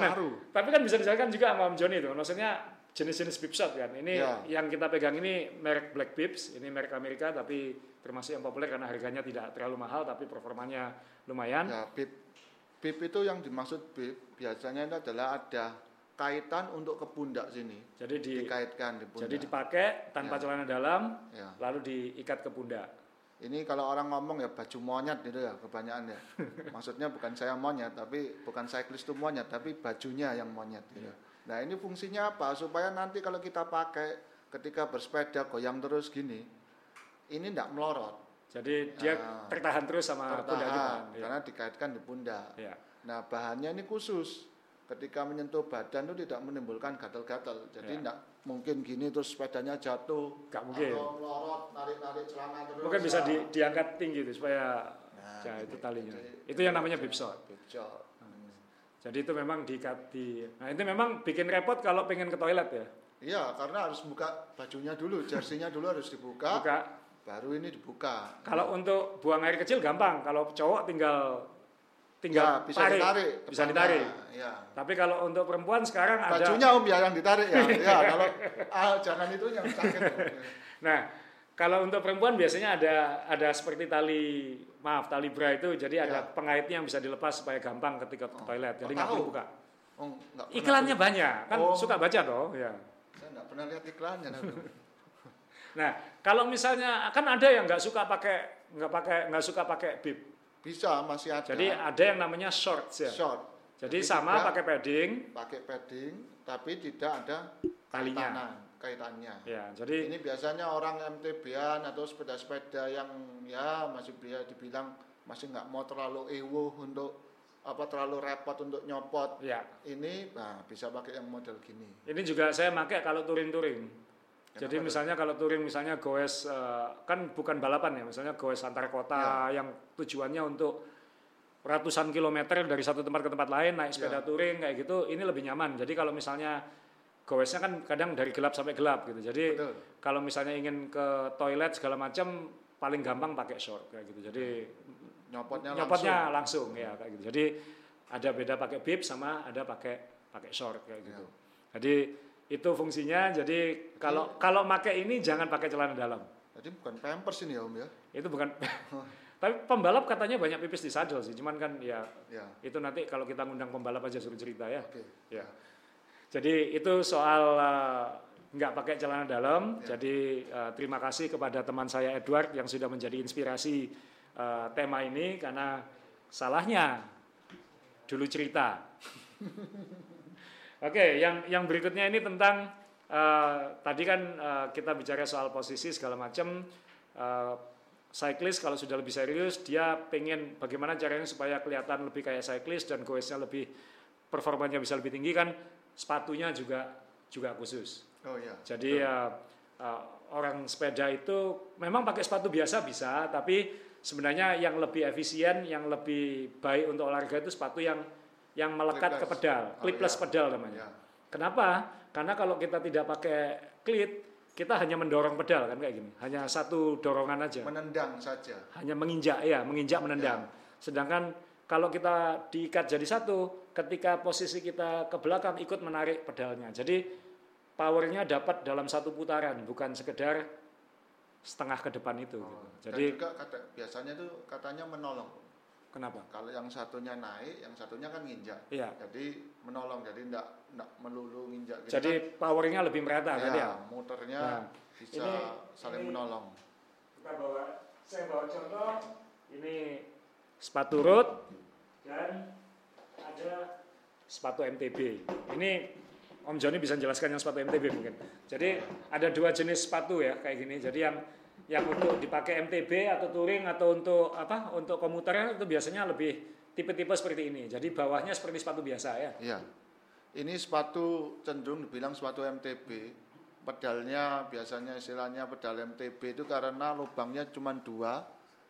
Nah. Tapi kan bisa dijelaskan juga sama Om Joni itu. Maksudnya jenis-jenis bib shot kan. Ini Ya. yang kita pegang ini merek Black Bibs, ini merek Amerika tapi termasuk yang populer karena harganya tidak terlalu mahal tapi performanya lumayan. Ya, bib, bib itu yang dimaksud bib biasanya itu adalah ada kaitan untuk ke pundak sini. Jadi di Dikaitkan di pundak. jadi dipakai tanpa Ya. celana dalam Ya. lalu diikat ke pundak. Ini kalau orang ngomong ya baju monyet gitu ya kebanyakan ya. <laughs> Maksudnya bukan saya monyet tapi bukan cyclist itu monyet tapi bajunya yang monyet gitu. Iya. Nah, ini fungsinya apa? Supaya nanti kalau kita pakai ketika bersepeda goyang terus gini, ini tidak melorot, Jadi dia Ah. tertahan terus sama pundak kita. tertahan Iya. karena dikaitkan di pundak. Iya. Nah, bahannya ini khusus. Ketika menyentuh badan itu tidak menimbulkan gatal-gatal. Jadi Ya. Mungkin gini terus sepedanya jatuh Nggak mungkin. atau melorot, narik-narik celana terus. Mungkin bisa di, diangkat tinggi itu supaya Nah, ya, itu talinya. Jadi- Itu yang namanya bib shot. Bib shot. Jadi itu memang diikat di Nah, itu memang bikin repot kalau pengen ke toilet ya. Iya, karena harus buka bajunya dulu, jersinya dulu harus dibuka, Buka. baru ini dibuka. Kalau untuk buang air kecil gampang, kalau cowok tinggal tinggal ya, bisa tarik. ditarik, Bisa depannya. ditarik. Ya. Tapi kalau untuk perempuan sekarang ada Bajunya om ya yang ditarik ya. <laughs> ya kalau ah, jangan itu yang sakit. Nah, kalau untuk perempuan biasanya ada ada seperti tali maaf tali bra itu jadi ada Ya. pengaitnya yang bisa dilepas supaya gampang ketika ke Oh. toilet. Jadi nggak perlu buka. Oh, Iklannya tuh. banyak, kan Oh. suka baca toh, ya. Saya nggak pernah lihat iklannya. Nah, kalau misalnya kan ada yang nggak suka pakai nggak pakai nggak suka pakai bib. Bisa masih ada. Jadi ada yang namanya shorts ya. short, Jadi Jadi sama tidak- pakai padding, pakai padding, tapi tidak ada Talinya. kaitanan, kaitannya. ya. Jadi Ini biasanya orang MTB-an atau sepeda-sepeda yang ya masih bisa dibilang masih nggak mau terlalu ewo untuk apa terlalu repot untuk nyopot. ya, Ini nah, bisa pakai yang model gini. ini juga saya pakai kalau touring-touring. Jadi Kenapa misalnya kalau touring misalnya goes eh, kan bukan balapan ya, misalnya goes antar kota Ya. yang tujuannya untuk ratusan kilometer dari satu tempat ke tempat lain naik sepeda Ya. touring kayak gitu, ini lebih nyaman. Jadi kalau misalnya goesnya kan kadang dari gelap sampai gelap gitu. Jadi Betul. kalau misalnya ingin ke toilet segala macam paling gampang pakai short kayak gitu. Jadi Nyopotnya, nyopotnya langsung. langsung. ya kayak gitu. Jadi ada beda pakai bib sama ada pakai pakai short kayak gitu. Ya. Jadi itu fungsinya. Jadi kalau kalau pakai ini jangan pakai celana dalam. Jadi bukan pampers ini ya Om ya. Itu bukan. <laughs> Tapi pembalap katanya banyak pipis di sadel sih. Cuman kan ya Ya. itu nanti kalau kita ngundang pembalap aja suruh cerita ya. Oke. Ya. Jadi itu soal uh, nggak pakai celana dalam. Ya. Jadi uh, terima kasih kepada teman saya Edward yang sudah menjadi inspirasi uh, tema ini karena salahnya dulu cerita. <laughs> Oke, yang yang berikutnya ini tentang uh, tadi kan uh, kita bicara soal posisi segala macam. Uh, cyclist kalau sudah lebih serius dia pengen bagaimana caranya supaya kelihatan lebih kayak cyclist dan goesnya lebih performanya bisa lebih tinggi kan sepatunya juga juga khusus. Oh ya. Jadi uh, uh, orang sepeda itu memang pakai sepatu biasa bisa, tapi sebenarnya yang lebih efisien, yang lebih baik untuk olahraga itu sepatu yang yang melekat ke Clipless. pedal, Oh, clipless iya. pedal namanya. Ya. Kenapa? Karena kalau kita tidak pakai klit, kita hanya mendorong pedal kan kayak gini, hanya satu dorongan aja, Menendang saja. hanya menginjak ya, menginjak menendang. Sedangkan kalau kita diikat jadi satu, ketika posisi kita ke belakang ikut menarik pedalnya. Jadi powernya dapat dalam satu putaran, bukan sekedar setengah ke depan itu. Oh, gitu. dan Jadi juga kata, biasanya tuh katanya menolong. Kenapa? Kalau yang satunya naik, yang satunya kan nginjak. Iya. Jadi menolong, jadi enggak enggak melulu nginjak gitu Jadi powernya lebih merata kan. kan ya, ya. muternya Nah, bisa ini- saling ini- menolong. Kita bawa, saya bawa contoh ini sepatu road dan ada sepatu MTB. Ini Om Joni bisa jelaskan yang sepatu MTB mungkin. Jadi ada dua jenis sepatu ya kayak gini. Jadi yang yang untuk dipakai MTB atau touring atau untuk apa untuk komuter itu biasanya lebih tipe-tipe seperti ini. Jadi bawahnya seperti sepatu biasa ya. Iya. Ini sepatu cenderung dibilang sepatu MTB. Pedalnya biasanya istilahnya pedal MTB itu karena lubangnya cuma dua,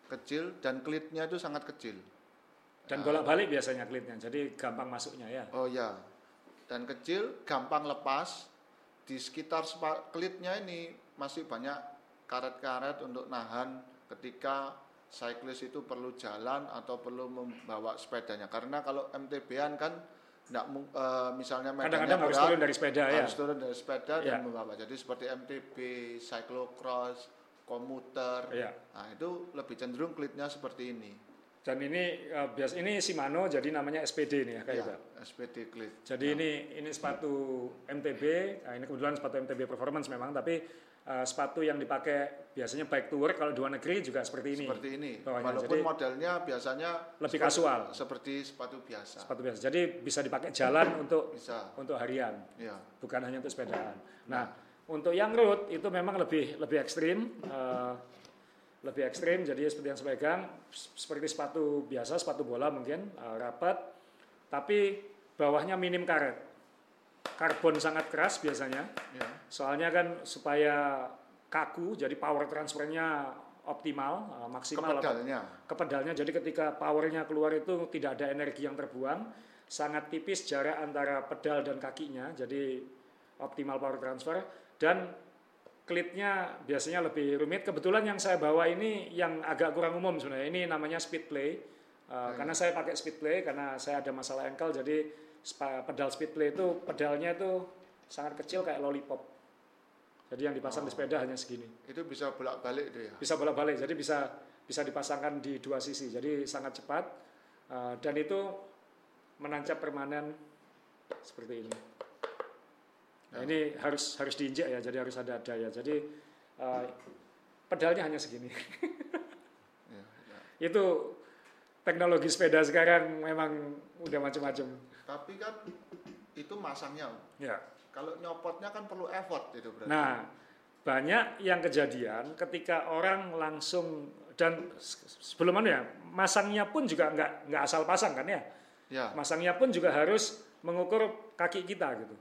kecil dan klitnya itu sangat kecil. Dan bolak-balik biasanya klitnya. Jadi gampang masuknya ya. Oh ya, dan kecil, gampang lepas. Di sekitar klitnya ini masih banyak karet-karet untuk nahan ketika cyclist itu perlu jalan atau perlu membawa sepedanya. Karena kalau MTB-an kan enggak, mu- eh, misalnya Kadang-kadang harus turun dari sepeda ya. harus turun dari sepeda Ya. dan membawa. Jadi seperti MTB, cyclocross, komuter. Iya. Nah, itu lebih cenderung klitnya seperti ini. Dan ini eh, bias ini Shimano jadi namanya SPD nih ya kayak Ya, gitu. SPD klit. Jadi ini ini sepatu MTB, nah ini kebetulan sepatu MTB performance memang, tapi eh, sepatu yang dipakai biasanya bike to work kalau di luar negeri juga seperti ini. seperti ini. bawahnya. Walaupun Jadi modelnya biasanya lebih seperti- kasual. seperti sepatu biasa. sepatu biasa. Jadi bisa dipakai jalan untuk Bisa. untuk harian, Ya. bukan hanya untuk sepedaan. Nah, untuk yang road itu memang lebih lebih ekstrim. eh, lebih ekstrim jadi seperti yang saya pegang seperti sepatu biasa sepatu bola mungkin eh, rapat tapi bawahnya minim karet karbon sangat keras biasanya. Ya. soalnya kan supaya kaku jadi power transfernya optimal eh, maksimal pedalnya. ke pedalnya jadi ketika powernya keluar itu tidak ada energi yang terbuang. Sangat tipis jarak antara pedal dan kakinya jadi optimal power transfer. Dan klitnya biasanya lebih rumit. Kebetulan yang saya bawa ini yang agak kurang umum sebenarnya. Ini namanya speed play. Uh, karena saya pakai speed play karena saya ada masalah ankle jadi pedal speed play itu pedalnya itu sangat kecil kayak lollipop. Jadi yang dipasang di sepeda hanya segini. Itu bisa bolak-balik itu ya. bisa bolak-balik jadi bisa bisa dipasangkan di dua sisi. Jadi sangat cepat uh, dan itu menancap permanen seperti ini. Nah, ini harus harus diinjak ya jadi harus ada daya. Jadi uh, pedalnya hanya segini. Ya, ya. itu teknologi sepeda sekarang memang udah macam-macam Tapi kan itu masangnya. Ya Kalau nyopotnya kan perlu effort itu berarti. Nah, banyak yang kejadian ketika orang langsung dan se- sebelum anu ya, masangnya pun juga nggak nggak asal pasang kan ya. Ya. Masangnya pun juga harus mengukur kaki kita gitu.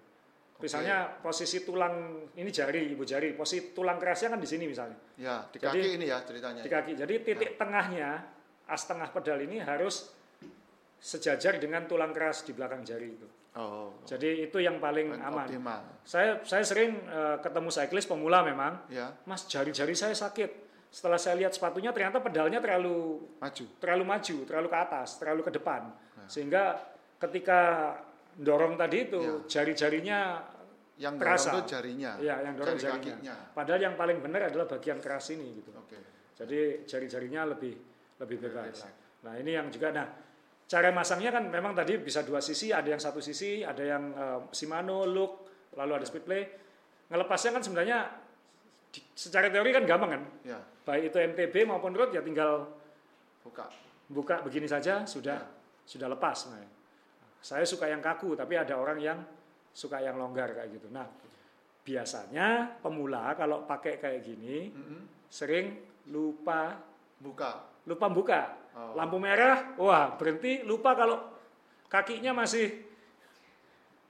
Misalnya posisi tulang ini jari, ibu jari, posisi tulang kerasnya kan di sini misalnya Ya, di Jadi- kaki ini ya ceritanya. di kaki. Jadi titik tengahnya as tengah pedal ini harus sejajar dengan tulang keras di belakang jari itu. Oh. Jadi itu yang paling aman. Optimal. Saya saya sering eh, ketemu cyclist pemula memang Ya. Mas jari-jari saya sakit. setelah saya lihat sepatunya ternyata pedalnya terlalu Maju. terlalu maju, terlalu ke atas, terlalu ke depan. Nah. Sehingga ketika dorong tadi itu Ya. jari-jarinya Yang Terasa. dorong itu jarinya. ya yang dorong jari jarinya. kakinya. Padahal yang paling benar adalah bagian keras ini gitu. Oke. Jadi jari-jarinya lebih lebih bebas. Nah ini yang juga nah cara masangnya kan memang tadi bisa dua sisi, ada yang satu sisi, ada yang eh, Shimano, Look, lalu ada Speedplay. Ngelepasnya kan sebenarnya di- secara teori kan gampang kan. Ya, Baik itu MTB maupun road ya tinggal buka. buka begini saja sudah sudah lepas. Nah, saya suka yang kaku tapi ada orang yang suka yang longgar kayak gitu. Nah biasanya pemula kalau pakai kayak gini Mm-mm. sering lupa Buka. lupa buka Oh. lampu merah wah berhenti lupa kalau kakinya masih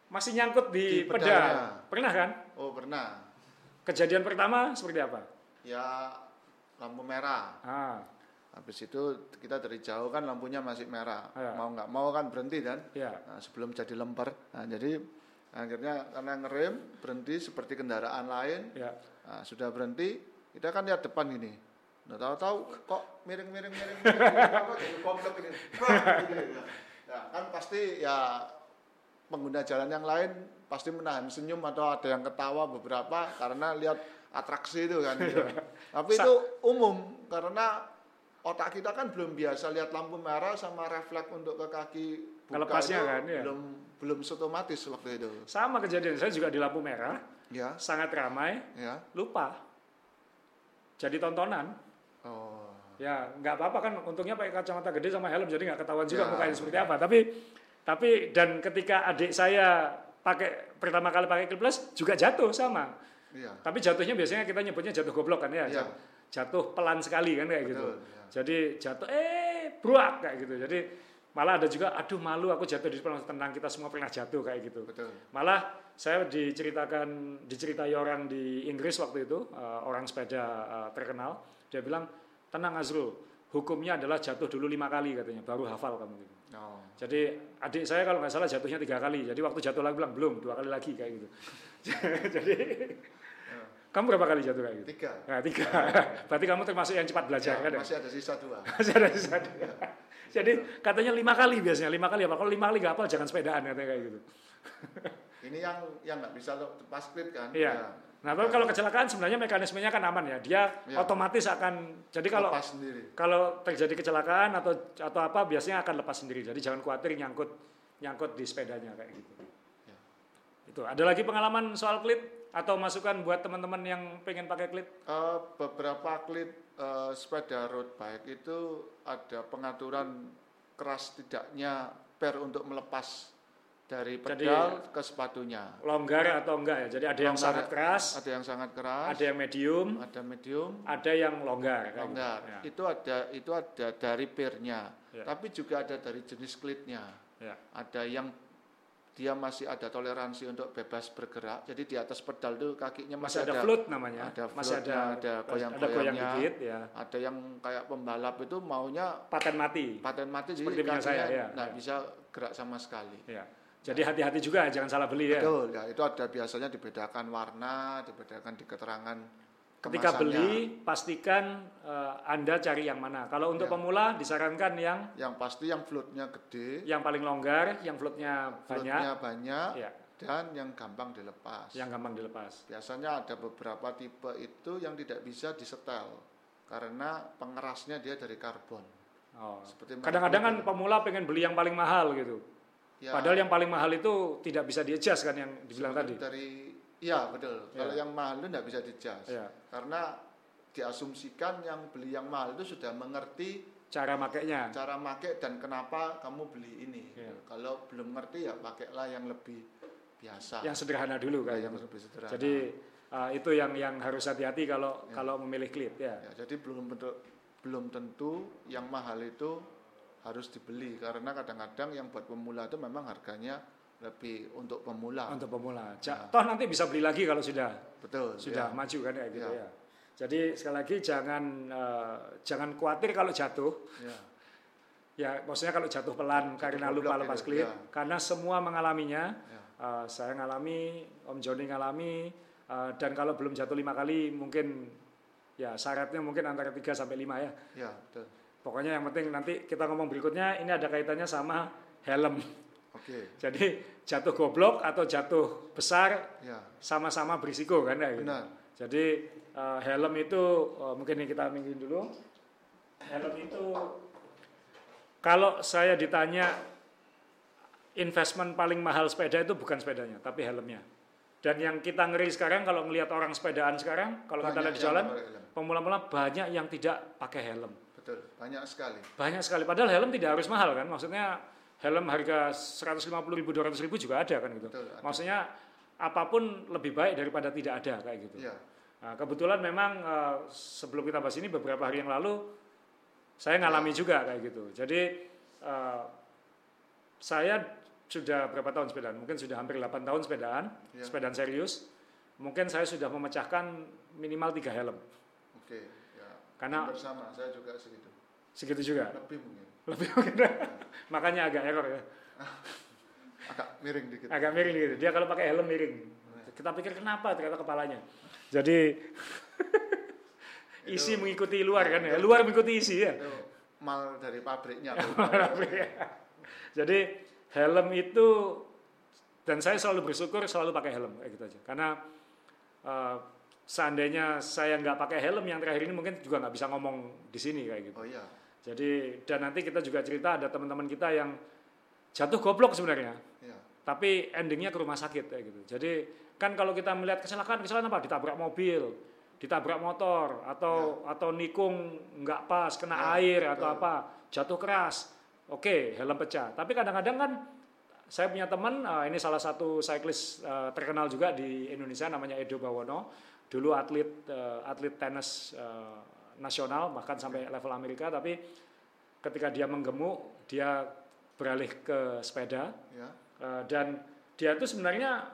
masih nyangkut di, Di pedal pedalnya. pernah kan Oh, pernah. kejadian pertama seperti apa Ya lampu merah. ah Habis itu kita dari jauh kan lampunya masih merah. Ya. Mau nggak mau kan berhenti kan? ya Nah, sebelum jadi lemper. Nah, jadi akhirnya karena ngerem berhenti seperti kendaraan lain. ya Nah, sudah berhenti, kita kan lihat depan gini. Nah, tahu-tahu kok miring-miring miring. <laughs> Apa jadi komplek ini. Ya, kan pasti ya pengguna jalan yang lain pasti menahan senyum atau ada yang ketawa beberapa karena lihat atraksi itu kan. gitu. Tapi itu umum karena otak kita kan belum biasa lihat lampu merah sama refleks untuk ke kaki buka Ngelepasnya itu kan, ya. belum belum otomatis waktu itu. sama kejadian saya juga di lampu merah Ya, sangat ramai ya. lupa jadi tontonan. Ya nggak apa-apa kan untungnya pakai kacamata gede sama helm jadi nggak ketahuan juga Ya. mukanya seperti apa tapi tapi dan ketika adik saya pakai pertama kali pakai clipless juga jatuh sama Iya. tapi jatuhnya biasanya kita nyebutnya jatuh goblok kan ya Iya. jatuh pelan sekali kan kayak gitu Betul, ya. jadi jatuh eh bruak kayak gitu jadi malah ada juga aduh malu aku jatuh di depan tenang kita semua pernah jatuh kayak gitu Betul. Malah saya diceritakan diceritai orang di Inggris waktu itu eh, orang sepeda eh, terkenal dia bilang tenang Azrul hukumnya adalah jatuh dulu lima kali katanya baru hafal kamu gitu. Oh. Jadi adik saya kalau nggak salah jatuhnya tiga kali jadi waktu jatuh lagi bilang belum dua kali lagi kayak gitu. <laughs> jadi kamu berapa kali jatuh kayak gitu? Tiga. Nah, tiga. <laughs> Berarti kamu termasuk yang cepat belajar Ya, kan? masih ada sisa dua. <laughs> Masih ada sisa dua. Jadi katanya lima kali biasanya lima kali apa? Kalau lima kali nggak hafal jangan sepedaan katanya kayak gitu. Ini yang yang nggak bisa lo- pas klip kan? Iya. Ya. Nah, tapi kalau kecelakaan sebenarnya mekanismenya kan aman ya. Dia Iya. otomatis akan jadi kalau Lepas sendiri. kalau terjadi kecelakaan atau atau apa biasanya akan lepas sendiri. Jadi jangan khawatir nyangkut nyangkut di sepedanya kayak gitu. Ya. Itu. Ada lagi pengalaman soal klit atau masukan buat teman-teman yang pengen pakai klit? Eh, beberapa klip eh, sepeda road bike itu ada pengaturan keras tidaknya per untuk melepas dari Jadi- pedal ke sepatunya. Longgar atau enggak ya? Jadi ada yang Longgar. sangat keras, Ada yang sangat keras, ada yang medium, ada medium, ada yang longgar. gitu. longgar. Ya. Itu ada itu ada dari pernya, Ya. tapi juga ada dari jenis klitnya. Ya. Ada yang dia masih ada toleransi untuk bebas bergerak. Jadi di atas pedal itu kakinya Masih masih, ada float namanya. ada masih floatnya, ada ada goyang-goyangnya. goyang dikit ya. Ada yang kayak pembalap itu maunya Paten mati. paten mati Seperti jadi punya saya, kakinya ya, nggak ya. bisa gerak sama sekali. Ya. Jadi hati-hati juga jangan salah beli ya. Betul, ya itu ada biasanya dibedakan warna, dibedakan di keterangan Ketika kemasannya. beli pastikan eh, Anda cari yang mana. Kalau untuk Ya. pemula disarankan yang yang pasti yang floatnya gede, yang paling longgar, yang floatnya banyak, floatnya banyak, ya, dan yang gampang dilepas. yang gampang dilepas. Biasanya ada beberapa tipe itu yang tidak bisa disetel karena pengerasnya dia dari karbon. Oh. Seperti Kadang-kadang kan pemula pengen beli yang paling mahal gitu. Ya, Padahal yang paling mahal itu tidak bisa di-adjust kan yang dibilang tadi. dari Iya betul. Ya. Kalau yang mahal itu tidak bisa dijas. Ya. Karena diasumsikan yang beli yang mahal itu sudah mengerti Cara makainya. cara make dan kenapa kamu beli ini. Ya. Kalau belum ngerti ya pakailah yang lebih biasa. Yang sederhana dulu Ya, kan. yang lebih sederhana. Jadi uh, itu yang yang harus hati-hati kalau Ya. kalau memilih klip ya. Ya, jadi belum belum tentu yang mahal itu harus dibeli karena kadang-kadang yang buat pemula itu memang harganya lebih untuk pemula. Untuk pemula. Ja- Ya. Toh nanti bisa beli lagi kalau sudah Betul. sudah ya. maju kan kayak gitu Ya. ya. Jadi sekali lagi jangan eh, jangan khawatir kalau jatuh. Ya. Ya, maksudnya kalau jatuh pelan karena goblok lupa lepas klip, ya. karena semua mengalaminya. Ya. Eh, saya ngalami, Om Joni ngalami, eh, dan kalau belum jatuh lima kali mungkin ya syaratnya mungkin antara 3 sampai 5 ya. Ya, betul. Pokoknya yang penting nanti kita ngomong berikutnya ini ada kaitannya sama helm. Oke. <laughs> Jadi jatuh goblok atau jatuh besar Ya, sama-sama berisiko kan ya. gitu. benar. Jadi eh, helm itu eh, mungkin ini kita minggir dulu. Helm itu kalau saya ditanya investment paling mahal sepeda itu bukan sepedanya, tapi helmnya. Dan yang kita ngeri sekarang kalau ngelihat orang sepedaan sekarang, kalau kita Banyak lihat di yang jalan, pemula-pula banyak yang tidak pakai helm. Betul, banyak sekali. Banyak sekali. Padahal helm tidak harus mahal kan. Maksudnya helm harga 150 ribu, 200 ribu juga ada kan gitu. Betul. ada. Maksudnya apa pun lebih baik daripada tidak ada kayak gitu. Iya, Nah, kebetulan memang eh, sebelum kita bahas ini beberapa hari yang lalu saya ngalami juga kayak gitu. Jadi eh, saya sudah berapa tahun sepedaan? Mungkin sudah hampir 8 tahun sepedaan, Ya. sepedaan serius. Mungkin saya sudah memecahkan minimal tiga helm. oke. Ya. Karena bersama saya juga segitu. segitu juga. Lebih mungkin. Lebih mungkin. <laughs> Makanya agak error ya. <laughs> Agak miring dikit. Agak miring gitu. Dia kalau pakai helm miring. Kita pikir kenapa ternyata kepalanya. Jadi <laughs> isi mengikuti luar kan ya. Luar mengikuti isi ya. Itu mal dari pabriknya. Jadi helm itu dan saya selalu bersyukur selalu pakai helm kayak gitu aja. Karena eh, seandainya saya nggak pakai helm yang terakhir ini mungkin juga nggak bisa ngomong di sini kayak gitu. oh iya, Jadi dan nanti kita juga cerita ada teman-teman kita yang jatuh goblok sebenarnya. iya. tapi endingnya ke rumah sakit kayak gitu. Jadi kan kalau kita melihat kecelakaan, kecelakaan apa? Ditabrak mobil, ditabrak motor, atau atau nikung nggak pas, kena Ya, air atau betul. apa, jatuh keras. Oke, helm pecah. Tapi kadang-kadang kan saya punya teman, eh, ini salah satu cyclist eh, terkenal juga di Indonesia namanya Edo Bawono. Dulu atlet eh, atlet tenis eh, nasional bahkan sampai level Amerika, tapi ketika dia menggemuk, dia beralih ke sepeda Ya. Uh, dan dia itu sebenarnya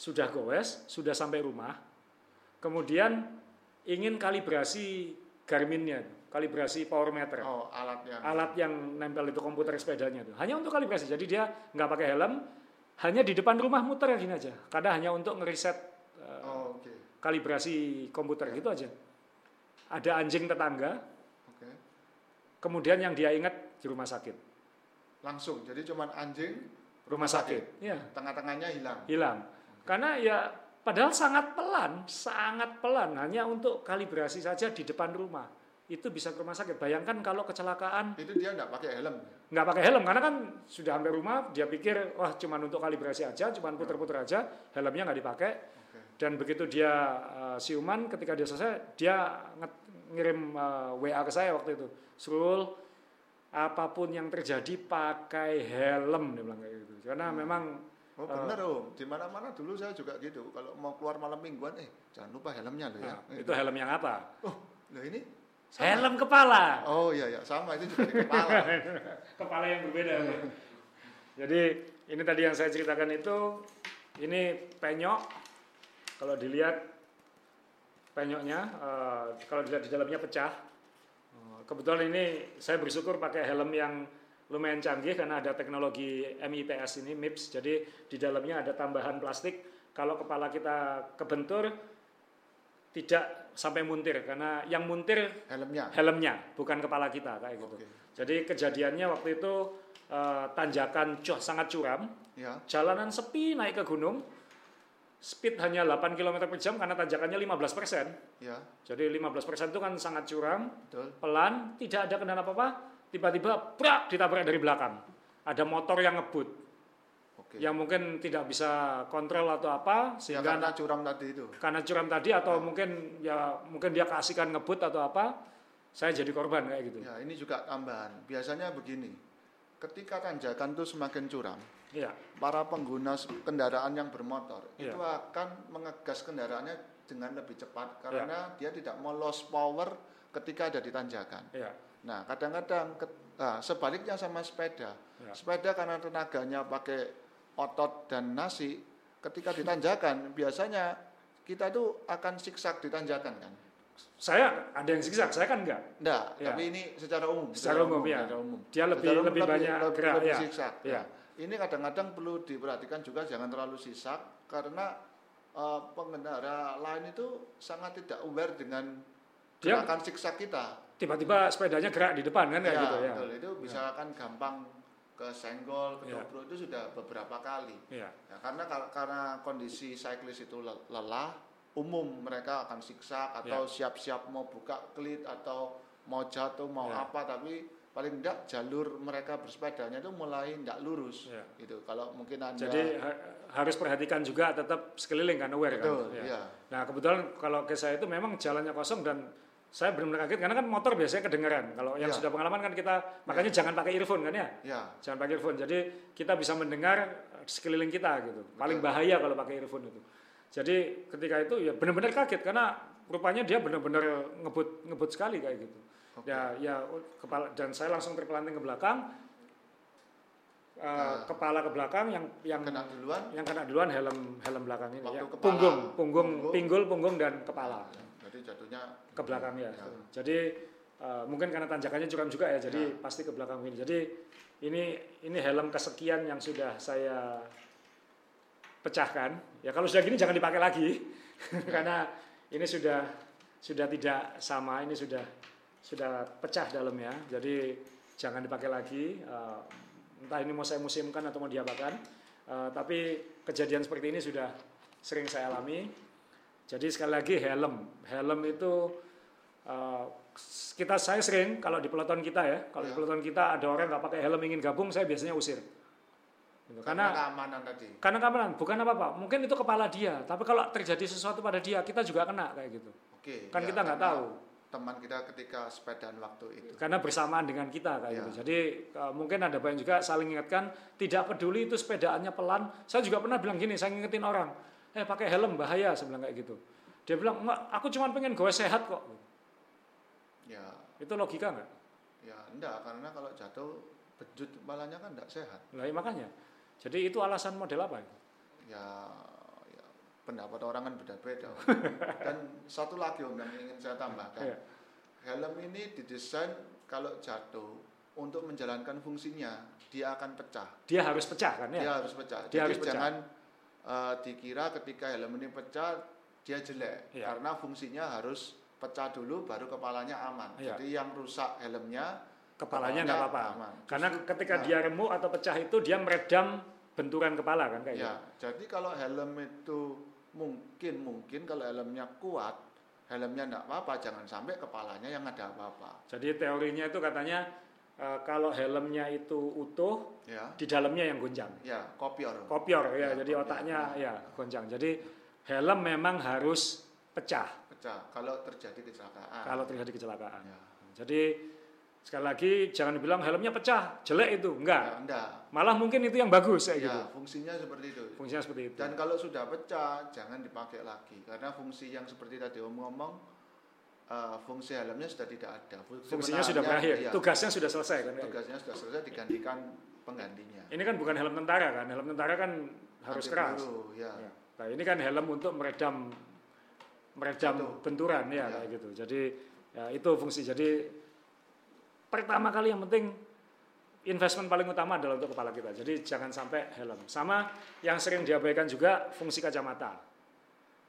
sudah goes, sudah sampai rumah, kemudian ingin kalibrasi Garminnya, kalibrasi power meter, Oh, alatnya. alat yang nempel itu komputer sepedanya itu, hanya untuk kalibrasi. Jadi dia nggak pakai helm, hanya di depan rumah muter gini aja, karena hanya untuk ngeriset uh. Kalibrasi komputer gitu aja. Ada anjing tetangga, Oke. kemudian yang dia ingat di rumah sakit, Langsung. Jadi cuman anjing, rumah sakit, ya. tengah-tengahnya hilang. hilang. Karena ya padahal sangat pelan, sangat pelan hanya untuk kalibrasi saja di depan rumah. Itu bisa ke rumah sakit. Bayangkan kalau kecelakaan Itu dia nggak pakai helm. nggak pakai helm karena kan sudah hampir rumah, dia pikir wah cuman untuk kalibrasi aja, cuman puter-puter aja, helmnya nggak dipakai. Dan begitu dia uh, siuman, ketika dia selesai, dia ngirim uh, WA ke saya waktu itu. Srul, apa pun yang terjadi pakai helm, dia bilang kayak gitu. Karena memang Oh benar oh, di mana-mana dulu saya juga gitu. Kalau mau keluar malam mingguan, eh jangan lupa helmnya loh ya. nah, itu helm yang apa? Oh, loh ini? sama. Helm kepala. Oh iya ya, sama itu juga di kepala. <laughs> Kepala yang berbeda. Jadi ini tadi yang saya ceritakan itu ini penyok. Kalau dilihat penyoknya, eh, kalau dilihat di dalamnya pecah. Eh, kebetulan ini saya bersyukur pakai helm yang lumayan canggih karena ada teknologi MIPS ini MIPS. Jadi di dalamnya ada tambahan plastik. Kalau kepala kita kebentur tidak sampai muntir karena yang muntir Helmnya. helmnya bukan kepala kita kayak gitu. Oke. Jadi kejadiannya waktu itu eh, tanjakan sangat curam, Ya. jalanan sepi naik ke gunung, speed hanya 8 km per jam karena tanjakannya 15 persen. Ya, Jadi 15 persen itu kan sangat curam, betul. pelan, tidak ada kendala apa-apa, tiba-tiba brak ditabrak dari belakang. Ada motor yang ngebut, Oke. yang mungkin tidak bisa kontrol atau apa, Ya sehingga karena curam tadi itu. karena curam tadi atau mungkin ya mungkin dia kasihkan ngebut atau apa, saya jadi korban kayak gitu. Ya, ini juga tambahan. Biasanya begini. Ketika tanjakan itu semakin curam, Iya. para pengguna kendaraan yang bermotor Iya. itu akan mengegas kendaraannya dengan lebih cepat Iya. karena dia tidak mau lost power ketika ada di tanjakan. Iya. Nah, kadang-kadang nah, sebaliknya sama sepeda. Ya. Sepeda karena tenaganya pakai otot dan nasi, ketika ditanjakan biasanya kita tuh akan siksak di tanjakan kan. Saya ada yang zigzag, saya kan enggak. Enggak, Ya. tapi ini secara umum. Secara umum, ya. secara umum. Dia lebih Secara umum lebih banyak lebih, gerak lebih ya. siksak. Ya. Nah, ini kadang-kadang perlu diperhatikan juga jangan terlalu sisak karena eh, pengendara lain itu sangat tidak aware dengan Dia- gerakan siksa kita. tiba-tiba sepedanya gerak di depan kan kayak Ya, gitu ya. betul. Itu bisa kan gampang kesenggol, ketoprak itu sudah beberapa kali. Iya. Ya, karena kar- karena kondisi cyclist itu le- lelah, umum mereka akan siksa atau siap-siap mau buka klit atau mau jatuh mau Ya. apa tapi paling tidak jalur mereka bersepedanya itu mulai tidak lurus Ya. gitu. Kalau mungkin anda Jadi ha- harus perhatikan juga tetap sekeliling kan aware betul, kan. Ya. ya. Nah kebetulan kalau ke saya itu memang jalannya kosong dan saya benar-benar kaget karena kan motor biasanya kedengeran. Kalau yang Ya. sudah pengalaman kan kita makanya jangan pakai earphone kan ya. Ya, Jangan pakai earphone. Jadi kita bisa mendengar sekeliling kita gitu. Paling bahaya kalau pakai earphone itu. Jadi ketika itu ya benar-benar kaget karena rupanya dia benar-benar ngebut ngebut sekali kayak gitu. Oke. Ya ya kepala dan saya langsung terpelanting ke belakang. Eh, Nah. kepala ke belakang yang yang kena duluan. yang kena duluan helm helm belakang ini Waktu ya. kepala, punggung, punggung, punggung. pinggul, punggung dan kepala Jadi jatuhnya ke belakang ya. Ya. Jadi eh, mungkin karena tanjakannya curam juga ya, jadi Ya. pasti ke belakang ini. Jadi ini ini helm kesekian yang sudah saya pecahkan. Ya kalau sudah gini jangan dipakai lagi <laughs> karena ini sudah sudah tidak sama, ini sudah sudah pecah dalamnya. Jadi jangan dipakai lagi. Eh, entah ini mau saya museumkan atau mau diapakan. Eh, tapi kejadian seperti ini sudah sering saya alami. Jadi sekali lagi helm, helm itu eh, kita saya sering kalau di peloton kita ya, kalau di Ya. peloton kita ada orang nggak pakai helm ingin gabung, saya biasanya usir. Gitu. karena Karena keamanan tadi. karena keamanan, bukan apa-apa. Mungkin itu kepala dia, tapi kalau terjadi sesuatu pada dia, kita juga kena kayak gitu. Oke. Kan ya, kita nggak tahu. Teman kita ketika sepedaan waktu itu. Karena bersamaan dengan kita kayak Ya. gitu. Jadi eh, mungkin ada banyak juga saling ingatkan, tidak peduli itu sepedaannya pelan. Saya juga pernah bilang gini, saya ngingetin orang, eh pakai helm bahaya, saya bilang kayak gitu. Dia bilang, enggak, aku cuma pengen gue sehat kok. Ya, Itu logika nggak? ya enggak karena kalau jatuh bejut kepalanya kan enggak sehat. Nah, ya makanya. Jadi itu alasan model apa? Ya, ya pendapat orang kan beda-beda. <laughs> Dan satu lagi Om yang ingin saya tambahkan. Iya. Helm ini didesain kalau jatuh untuk menjalankan fungsinya, dia akan pecah. Dia harus pecah kan ya? Dia harus pecah. Dia Jadi harus pecah. jangan eh, dikira ketika helm ini pecah dia jelek Iya. karena fungsinya harus pecah dulu baru kepalanya aman. Iya. Jadi yang rusak helmnya Kepalanya nggak apa-apa. Karena Justru- ketika nah, dia remuk atau pecah itu dia meredam benturan kepala kan kayak ya, jadi kalau helm itu mungkin mungkin kalau helmnya kuat, helmnya enggak apa-apa, jangan sampai kepalanya yang ada apa-apa. Jadi teorinya itu katanya eh, kalau helmnya itu utuh, Ya. di dalamnya yang gonjang. Ya, kopior. Kopior ya, Ya, jadi kopior. otaknya ya gonjang. Jadi helm memang harus pecah Pecah kalau terjadi kecelakaan. kalau terjadi kecelakaan. ya. Jadi sekali lagi jangan dibilang helmnya pecah, jelek itu, enggak. Ya, enggak. Malah mungkin itu yang bagus kayak Ya, gitu. fungsinya seperti itu. Fungsinya seperti itu. Dan kalau sudah pecah, jangan dipakai lagi karena fungsi yang seperti tadi Om ngomong, eh, fungsi helmnya sudah tidak ada. Fungsi Fungsinya sudah berakhir, iya, tugasnya sudah selesai kan. tugasnya sudah selesai digantikan penggantinya. Ini kan bukan helm tentara kan, helm tentara kan harus Anti keras. peluru, ya. Ya. Nah ini kan helm untuk meredam meredam Jatuh. benturan ya, Ya. kayak gitu. Jadi ya, itu fungsi. Jadi pertama kali yang penting investment paling utama adalah untuk kepala kita. Jadi jangan sampai helm. Sama yang sering diabaikan juga fungsi kacamata.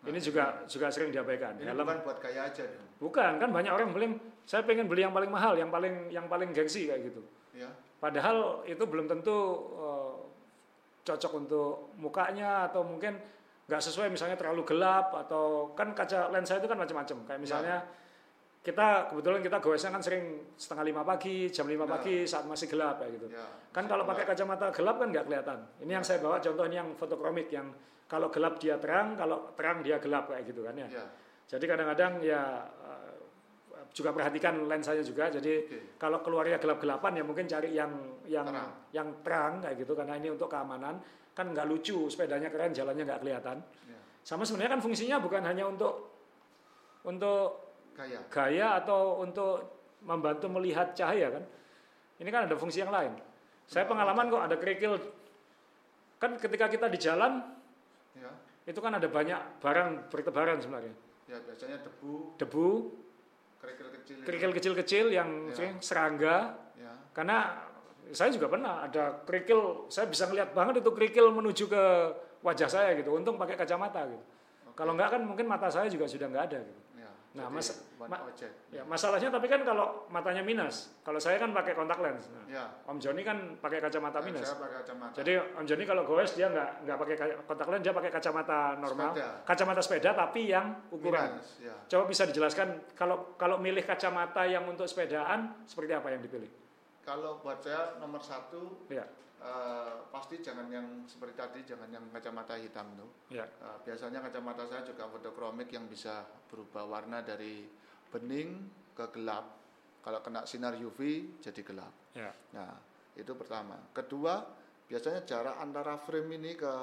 Ini juga juga sering diabaikan. Ini helm bukan buat gaya aja dong. bukan kan banyak orang beli saya pengen beli yang paling mahal, yang paling yang paling gengsi kayak gitu. Ya. Padahal itu belum tentu eh, cocok untuk mukanya atau mungkin nggak sesuai misalnya terlalu gelap atau kan kaca lensa itu kan macam-macam kayak misalnya kita kebetulan kita goesnya kan sering setengah lima pagi jam lima Nah. pagi saat masih gelap kayak gitu Ya. kan kalau pakai kacamata gelap kan nggak kelihatan ini yang saya bawa contoh ini yang fotokromik yang kalau gelap dia terang kalau terang dia gelap kayak gitu kan ya Ya. jadi kadang-kadang ya eh, juga perhatikan lensanya juga. Jadi Oke. kalau keluarnya gelap-gelapan ya mungkin cari yang yang Terang. yang terang kayak gitu karena ini untuk keamanan. Kan nggak lucu sepedanya keren jalannya nggak kelihatan. Ya. Sama sebenarnya kan fungsinya bukan hanya untuk untuk Gaya. gaya atau untuk membantu melihat cahaya kan. Ini kan ada fungsi yang lain. Saya pengalaman kok ada kerikil kan ketika kita di jalan Ya. itu kan ada banyak barang bertebaran sebenarnya. Ya biasanya debu, Debu, kerikil kecil. kerikil kecil-kecil yang Ya. sering serangga Ya. karena saya juga pernah ada kerikil saya bisa ngeliat banget itu kerikil menuju ke wajah saya gitu untung pakai kacamata gitu Oke. kalau enggak kan mungkin mata saya juga sudah nggak ada gitu. Nah, Jadi mas- ma- object. Ya, masalahnya tapi kan kalau matanya minus, kalau saya kan pakai kontak lens. Nah, Ya. Om Joni kan pakai kacamata Nah, minus. Saya pakai kacamata. Jadi Om Joni kalau goes dia nggak nggak pakai ka- kontak lens, dia pakai kacamata normal, Sepeda. kacamata sepeda tapi yang ukuran. Minus, ya. Coba bisa dijelaskan kalau kalau milih kacamata yang untuk sepedaan seperti apa yang dipilih? Kalau buat saya nomor satu Ya, eh, pasti jangan yang seperti tadi, jangan yang kacamata hitam tuh. ya, Eh, biasanya kacamata saya juga fotokromik yang bisa berubah warna dari bening ke gelap. Kalau kena sinar UV jadi gelap. ya, Nah, itu pertama. Kedua, biasanya jarak antara frame ini ke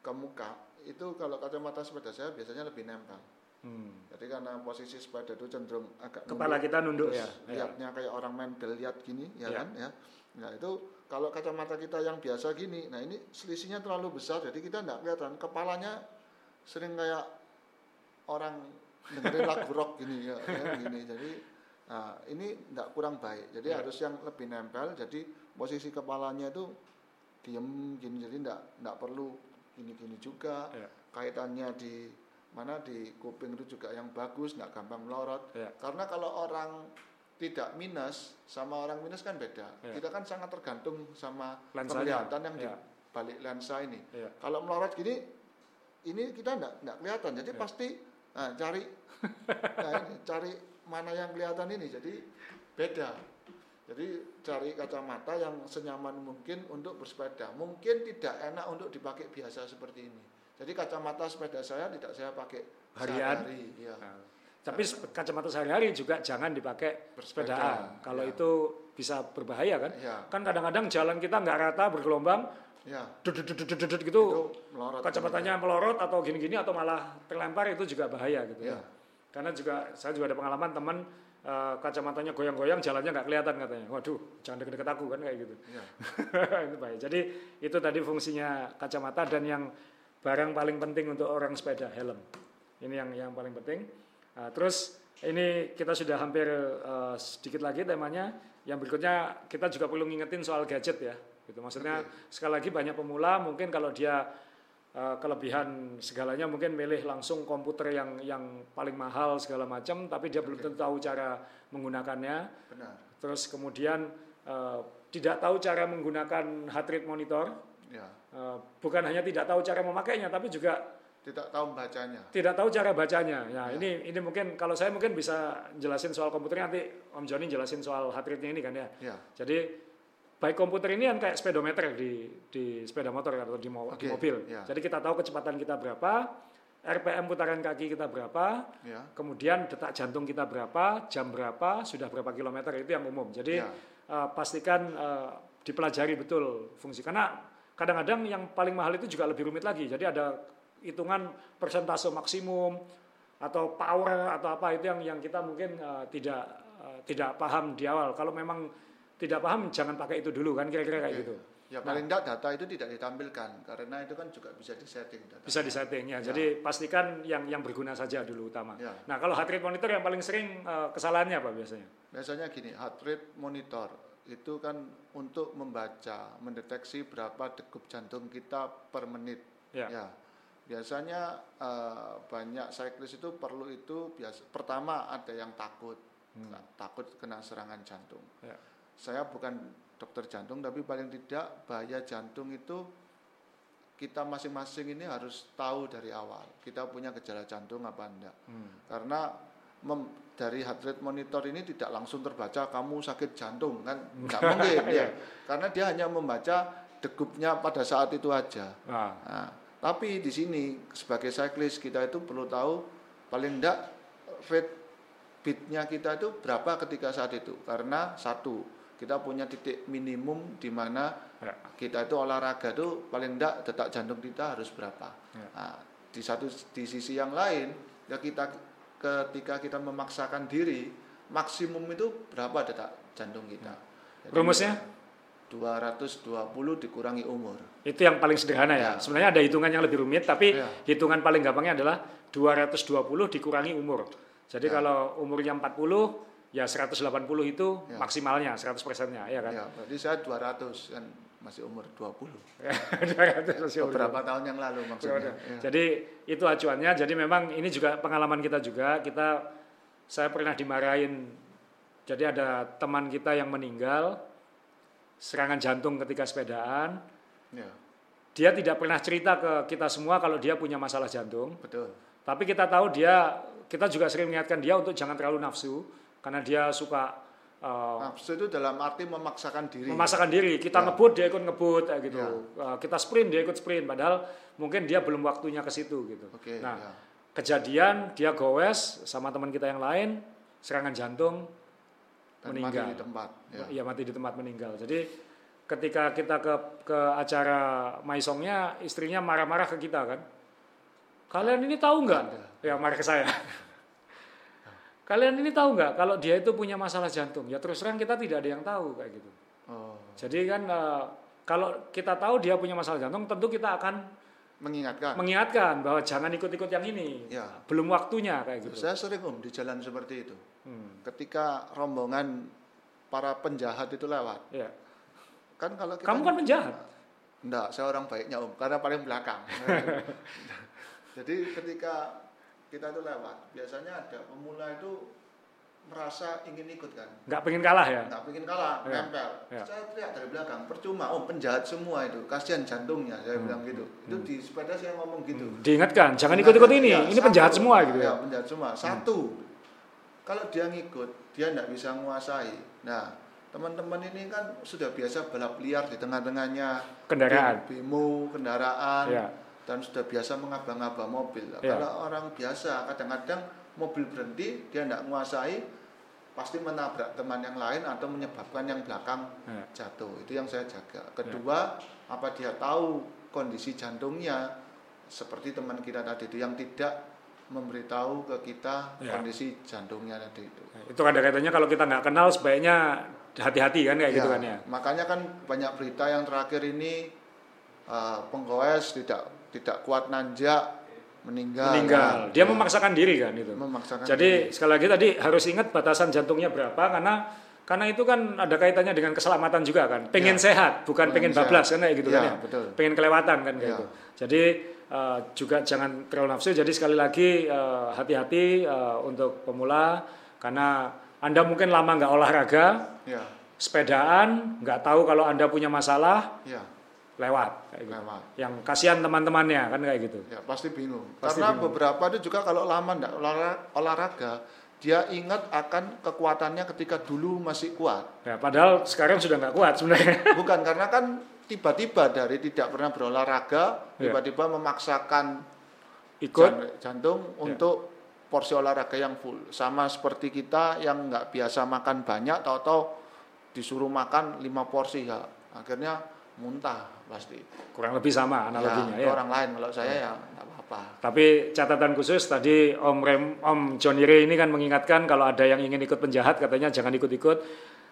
ke muka itu kalau kacamata sepeda saya biasanya lebih nempel. Hmm. Jadi karena posisi sepeda itu cenderung agak Kepala nunduk, kita nunduk terus ya. ya. lihatnya kayak orang main lihat gini, ya, Ya. kan? Ya. Nah itu kalau kacamata kita yang biasa gini, nah ini selisihnya terlalu besar, jadi kita nggak kelihatan. Kepalanya sering kayak orang dengerin lagu <laughs> rock gini ya, ya, gini. Jadi nah, ini nggak kurang baik. Jadi Ya. harus yang lebih nempel. Jadi posisi kepalanya itu diem gini, jadi nggak nggak perlu gini-gini juga. Ya. Kaitannya di mana di kuping itu juga yang bagus, nggak gampang melorot. Ya. Karena kalau orang tidak minus sama orang minus kan beda. Ya. Kita kan sangat tergantung sama Lensanya. penglihatan yang di Ya. balik lensa ini. Ya. Kalau melorot gini, ini kita nggak nggak kelihatan. Jadi Ya. pasti nah, cari <laughs> nah ini, cari mana yang kelihatan ini. Jadi beda. Jadi cari kacamata yang senyaman mungkin untuk bersepeda. Mungkin tidak enak untuk dipakai biasa seperti ini. Jadi kacamata sepeda saya tidak saya pakai Harian? sehari-hari, ya. Nah, tapi kacamata sehari-hari juga jangan dipakai Bersepeda, sepedaan. Kalau ya. itu bisa berbahaya kan? Ya, Kan kadang-kadang jalan kita nggak rata bergelombang, ya. dudut-dudut gitu, Itu melorot. kacamatanya melorot atau gini-gini atau malah terlempar itu juga bahaya gitu Ya. Karena juga saya juga ada pengalaman teman eh, kacamatanya goyang-goyang jalannya nggak kelihatan katanya. Waduh, jangan deket-deket aku kan kayak gitu. Ya. itu bahaya. Jadi itu tadi fungsinya kacamata dan yang barang paling penting untuk orang sepeda helm. Ini yang yang paling penting. Nah, terus ini kita sudah hampir eh, sedikit lagi temanya. Yang berikutnya kita juga perlu ngingetin soal gadget ya. Gitu. Maksudnya sekali lagi banyak pemula mungkin kalau dia eh, kelebihan segalanya mungkin milih langsung komputer yang yang paling mahal segala macam, tapi dia belum tentu tahu cara menggunakannya. Benar. Terus kemudian eh, tidak tahu cara menggunakan heart rate monitor, Ya. Eh, bukan hanya tidak tahu cara memakainya, tapi juga Tidak tahu membacanya. tidak tahu cara bacanya. Ya, Ya. ini ini mungkin kalau saya mungkin bisa jelasin soal komputernya nanti Om Joni jelasin soal heart rate-nya ini kan ya. Ya. Jadi baik komputer ini kan kayak speedometer di di sepeda motor atau di, mo- di Oke, mobil. ya. Jadi kita tahu kecepatan kita berapa, RPM putaran kaki kita berapa, Ya. kemudian detak jantung kita berapa, jam berapa, sudah berapa kilometer itu yang umum. Jadi Ya. eh, pastikan eh, dipelajari betul fungsi karena kadang-kadang yang paling mahal itu juga lebih rumit lagi. Jadi ada hitungan persentase maksimum atau power atau apa itu yang yang kita mungkin eh, tidak eh, tidak paham di awal. Kalau memang tidak paham jangan pakai itu dulu kan kira-kira kayak gitu. Ya paling tidak data itu tidak ditampilkan karena itu kan juga bisa disetting data. Bisa disetting ya. Ya. Jadi pastikan yang yang berguna saja dulu utama. Ya. Nah, kalau heart rate monitor yang paling sering eh, kesalahannya apa biasanya? Biasanya gini, heart rate monitor itu kan untuk membaca, mendeteksi berapa degup jantung kita per menit. Ya. Biasanya eh, banyak cyclist itu perlu itu biasa. Pertama ada yang takut, Hmm. takut kena serangan jantung. Ya. Saya bukan dokter jantung, tapi paling tidak bahaya jantung itu kita masing-masing ini harus tahu dari awal. Kita punya gejala jantung apa enggak. Hmm. Karena mem- dari heart rate monitor ini tidak langsung terbaca kamu sakit jantung kan nggak mungkin <laughs> ya karena dia hanya membaca degupnya pada saat itu aja Ah, nah, tapi di sini sebagai cyclist kita itu perlu tahu paling enggak rate beatnya kita itu berapa ketika saat itu karena satu kita punya titik minimum di mana Ya. kita itu olahraga itu paling enggak detak jantung kita harus berapa Ya. Nah, di satu di sisi yang lain ya kita ketika kita memaksakan diri maksimum itu berapa detak jantung kita Jadi, Rumusnya 220 dikurangi umur itu yang paling sederhana ya. Ya. Sebenarnya ada hitungan yang lebih rumit, tapi Ya. hitungan paling gampangnya adalah 220 dikurangi umur. Jadi Ya. kalau umurnya 40, ya 180 itu Ya. maksimalnya 100 persennya ya kan Ya, berarti saya 200 kan masih umur 20. 200 <laughs> masih umur. Beberapa tahun yang lalu maksudnya. Ya. Jadi itu acuannya. Jadi memang ini juga pengalaman kita juga. Kita saya pernah dimarahin. Jadi ada teman kita yang meninggal serangan jantung ketika sepedaan. Ya, Dia tidak pernah cerita ke kita semua kalau dia punya masalah jantung. betul. Tapi kita tahu dia, kita juga sering mengingatkan dia untuk jangan terlalu nafsu karena dia suka uh, Nafsu itu dalam arti memaksakan diri. memaksakan diri. Kita Ya. ngebut dia ikut ngebut gitu. Ya. Uh, kita sprint dia ikut sprint. Padahal mungkin dia belum waktunya ke situ gitu. Oke, Nah, ya. kejadian dia gowes sama teman kita yang lain serangan jantung Dan meninggal. mati di tempat. Ya. Iya mati di tempat meninggal. Jadi ketika kita ke ke acara maisongnya istrinya marah-marah ke kita kan. Kalian ini tahu nggak? Ya marah ke saya. Kalian ini tahu nggak kalau dia itu punya masalah jantung? Ya terus terang kita tidak ada yang tahu kayak gitu. Oh, Jadi kan eh, kalau kita tahu dia punya masalah jantung, tentu kita akan mengingatkan. mengingatkan bahwa jangan ikut-ikut yang ini. Ya. Belum waktunya kayak gitu. Saya sering om di jalan seperti itu. Hmm, Ketika rombongan para penjahat itu lewat, ya. kan kalau kita Kamu kan penjahat. Enggak, saya orang baiknya om, karena paling belakang. <laughs> Jadi ketika kita itu lewat, biasanya ada pemula itu merasa ingin ikut kan, Nggak pengen kalah ya? nggak pengen kalah, Ya, nempel. ya. Saya teriak dari belakang, percuma, om penjahat semua itu, kasihan jantungnya, saya Hmm, bilang gitu. Itu di sepeda saya ngomong gitu. Diingatkan, jangan ikut-ikut ini. Ya, ini satu. penjahat semua gitu ya. Ya, penjahat semua. Satu, kalau dia ngikut, dia nggak bisa menguasai. Nah, teman-teman ini kan sudah biasa balap liar di tengah-tengahnya Kendaraan. bimo, kendaraan, Ya. dan sudah biasa mengabang-abang mobil. Ya. Kalau orang biasa, kadang-kadang mobil berhenti, dia nggak menguasai, pasti menabrak teman yang lain atau menyebabkan yang belakang Ya. jatuh. Itu yang saya jaga. Kedua, apa dia tahu kondisi jantungnya seperti teman kita tadi itu yang tidak memberitahu ke kita Ya. kondisi jantungnya tadi itu. Itu ada kaitannya kalau kita nggak kenal sebaiknya hati-hati kan kayak gitu Ya, kan ya. Makanya kan banyak berita yang terakhir ini eh, penggoes tidak tidak kuat nanjak meninggal. Meninggal. kan. Dia Ya, memaksakan diri kan itu. memaksakan. Jadi diri. sekali lagi tadi harus ingat batasan jantungnya berapa karena karena itu kan ada kaitannya dengan keselamatan juga kan. Pengen Ya. sehat, bukan pengen, Pengen bablas kan kayak gitu kan Ya, ya. betul. Pengen kelewatan kan kayak Ya. gitu. Jadi eh, juga jangan terlalu nafsu. Jadi sekali lagi eh, hati-hati eh, untuk pemula karena anda mungkin lama nggak olahraga, Ya, sepedaan, nggak tahu kalau anda punya masalah, ya, lewat kayak gitu. lewat. Yang kasihan teman-temannya kan kayak gitu. Ya, pasti bingung. Pasti Karena bingung. beberapa itu juga kalau lama enggak olahraga, dia ingat akan kekuatannya ketika dulu masih kuat. Ya, padahal sekarang sudah nggak kuat sebenarnya. <laughs> Bukan karena kan tiba-tiba dari tidak pernah berolahraga, Ya. tiba-tiba memaksakan Ikut jan- jantung Ya. untuk porsi olahraga yang full. Sama seperti kita yang nggak biasa makan banyak, tahu-tahu disuruh makan lima porsi ya, akhirnya muntah pasti. kurang lebih sama analoginya ya, ya. orang lain kalau saya ya nggak apa-apa. Tapi catatan khusus tadi Om Rem, Om Johnny Ray ini kan mengingatkan kalau ada yang ingin ikut penjahat katanya jangan ikut-ikut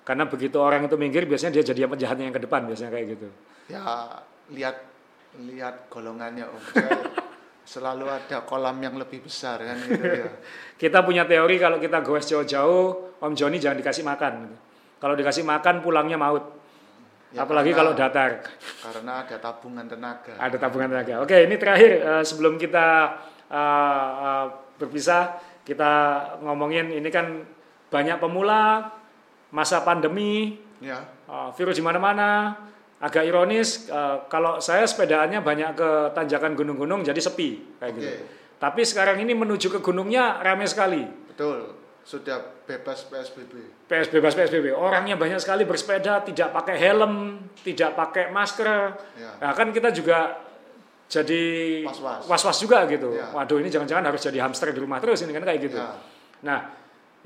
karena begitu orang itu minggir biasanya dia jadi yang penjahatnya yang ke depan biasanya kayak gitu. Ya lihat lihat golongannya om. Saya <laughs> selalu ada kolam yang lebih besar kan gitu ya. <laughs> Kita punya teori kalau kita goes jauh-jauh Om Johnny jangan dikasih makan. Kalau dikasih makan pulangnya maut. Ya, Apalagi karena- kalau datar. Karena ada tabungan tenaga. Ada tabungan tenaga. Oke, ini terakhir eh, sebelum kita eh, eh, berpisah, kita ngomongin ini kan banyak pemula masa pandemi, Ya, eh, virus di mana-mana. Agak ironis eh, kalau saya sepedaannya banyak ke tanjakan gunung-gunung jadi sepi kayak oke. gitu. Tapi sekarang ini menuju ke gunungnya ramai sekali. Betul. Sudah bebas PSBB. PS bebas PSBB. Orangnya banyak sekali bersepeda, tidak pakai helm, tidak pakai masker. Ya. Nah, kan kita juga jadi Was-was. was-was juga gitu. Ya. Waduh, ini jangan-jangan harus jadi hamster di rumah terus ini kan kayak gitu. Ya. Nah,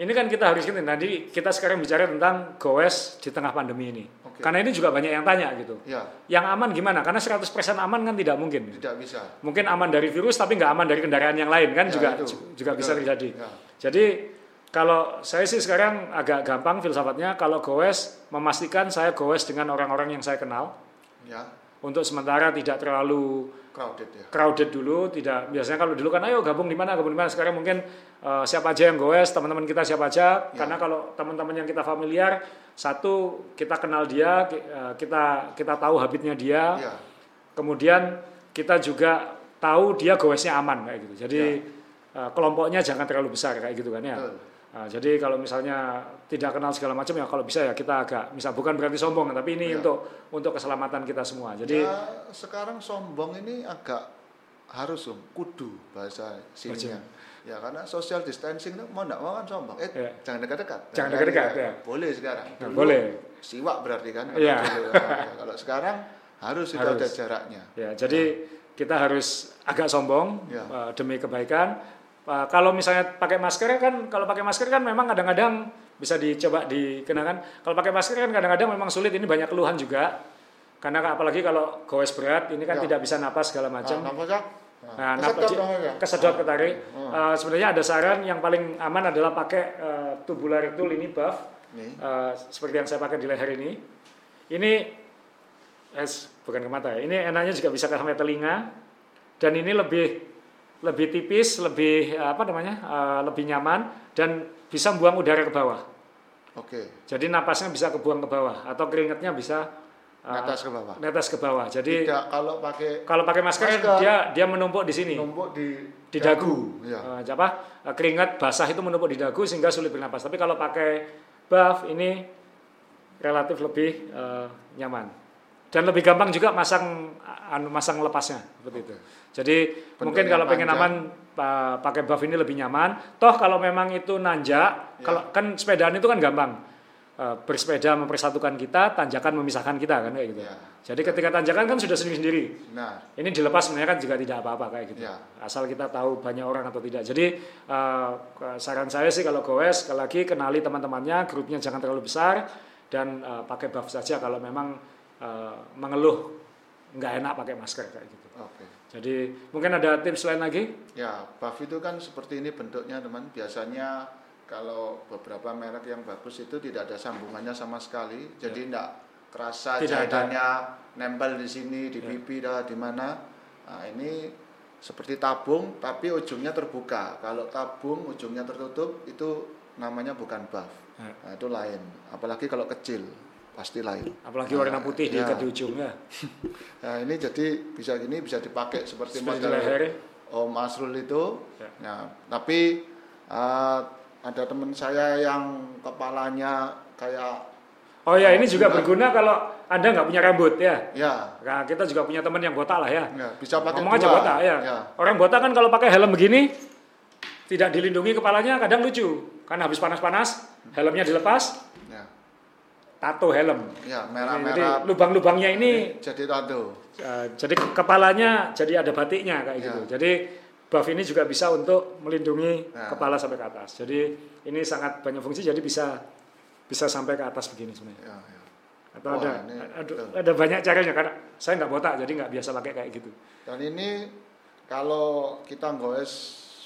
ini kan kita harus ingat nanti kita sekarang bicara tentang goes di tengah pandemi ini. Oke. Karena ini juga banyak yang tanya gitu. Ya, Yang aman gimana? Karena 100% aman kan tidak mungkin. tidak bisa. Mungkin aman dari virus tapi nggak aman dari kendaraan yang lain kan Ya, juga itu. juga bisa Betul. terjadi. Ya. Jadi kalau saya sih sekarang agak gampang filsafatnya kalau goes memastikan saya goes dengan orang-orang yang saya kenal. Ya. untuk sementara tidak terlalu crowded ya. crowded dulu tidak biasanya kalau dulu kan ayo gabung di mana gabung di mana sekarang mungkin uh, siapa aja yang goes teman-teman kita siapa aja Ya. karena kalau teman-teman yang kita familiar satu kita kenal dia uh, kita kita tahu habitnya dia Ya. kemudian kita juga tahu dia goesnya aman kayak gitu jadi uh, kelompoknya jangan terlalu besar kayak gitu kan ya Betul. Nah, jadi kalau misalnya tidak kenal segala macam ya kalau bisa ya kita agak misal bukan berarti sombong tapi ini Ya. untuk untuk keselamatan kita semua jadi ya, sekarang sombong ini agak harus om, kudu bahasa sininya. Ya karena social distancing itu mau enggak mau kan sombong. Eh Ya. jangan dekat-dekat. Jangan dekat-dekat, ya. ya. Boleh sekarang. Nah, Dulu boleh. Siwak berarti kan. Iya. dulu. Nah, kalau sekarang harus, itu Harus. ada jaraknya. Ya, jadi kita harus agak sombong Ya. uh, demi kebaikan. Uh, kalau misalnya pakai masker kan, kalau pakai masker kan memang kadang-kadang bisa dicoba dikenakan. Kalau pakai masker kan kadang-kadang memang sulit. Ini banyak keluhan juga. Karena apalagi kalau goes berat, ini kan Ya. tidak bisa napas segala macam. Nah, napas, Nah, kesedot namanya. kesedot ketarik. Hmm. Uh, sebenarnya ada saran yang paling aman adalah pakai uh, tubular tool ini buff. Uh, seperti yang saya pakai di leher ini. Ini es bukan ke mata ya. Ini enaknya juga bisa ke sampai telinga dan ini lebih lebih tipis, lebih uh, apa namanya? uh, lebih nyaman dan bisa buang udara ke bawah. Oke. Jadi napasnya bisa kebuang ke bawah atau keringatnya bisa uh, Netes ke bawah. netes ke bawah. Jadi Tidak kalau pakai kalau pakai masker, Masker. dia dia menumpuk di sini numpuk di di dagu. Ya. Eh, apa? eh, keringat basah itu menumpuk di dagu sehingga sulit bernapas. Tapi kalau pakai buff ini relatif lebih eh, nyaman. Dan lebih gampang juga masang anu masang lepasnya seperti itu. Jadi mungkin kalau pengen panjang. aman pa- pakai buff ini lebih nyaman. Toh kalau memang itu nanjak, Ya. kalau kan sepedaan itu kan gampang. Eh, bersepeda mempersatukan kita, tanjakan memisahkan kita kan kayak gitu. Ya. Jadi ketika tanjakan kan sudah sendiri-sendiri. Nah, Ini dilepas sebenarnya kan juga tidak apa-apa kayak gitu. Ya. Asal kita tahu banyak orang atau tidak. Jadi eh, saran saya sih kalau goes sekali lagi kenali teman-temannya, grupnya jangan terlalu besar dan eh, pakai buff saja kalau memang eh, mengeluh nggak enak pakai masker kayak gitu. oke. Jadi mungkin ada tips lain lagi? Ya, buff itu kan seperti ini bentuknya, teman. Biasanya kalau beberapa merek yang bagus itu tidak ada sambungannya sama sekali, jadi tidak kerasa Ya. Tidak ada. jahitannya nempel di sini, di Ya. pipi, dah, di mana. Nah, ini seperti tabung, tapi ujungnya terbuka. Kalau tabung ujungnya tertutup, itu namanya bukan buff. Ya. Nah, itu lain. Apalagi kalau kecil, pasti lain. Apalagi warna putih ya. diikat di ujungnya. <laughs> Nah, ini jadi bisa gini, bisa dipakai seperti, Seperti model leher. Om Asrul itu. Ya. Nah, tapi eh, ada teman saya yang kepalanya kayak Oh ya, ini juga berguna kalau Anda nggak punya rambut ya. ya, Nah, kita juga punya teman yang botak lah ya. ya bisa pakai Ngomong dua. aja botak ya. Ya. Orang botak kan kalau pakai helm begini tidak dilindungi kepalanya kadang lucu. Karena habis panas-panas helmnya dilepas, tato helm. ya Jadi merah-merah lubang-lubangnya ini jadi tato. eh, jadi kepalanya jadi ada batiknya kayak Ya. gitu. Jadi buff ini juga bisa untuk melindungi Nah. kepala sampai ke atas. Jadi ini sangat banyak fungsi jadi bisa bisa sampai ke atas begini sebenarnya. Ya, ya. Atau Wah, ada ini ada, betul. ada banyak caranya karena saya nggak botak jadi nggak biasa pakai kayak gitu. Dan ini kalau kita goes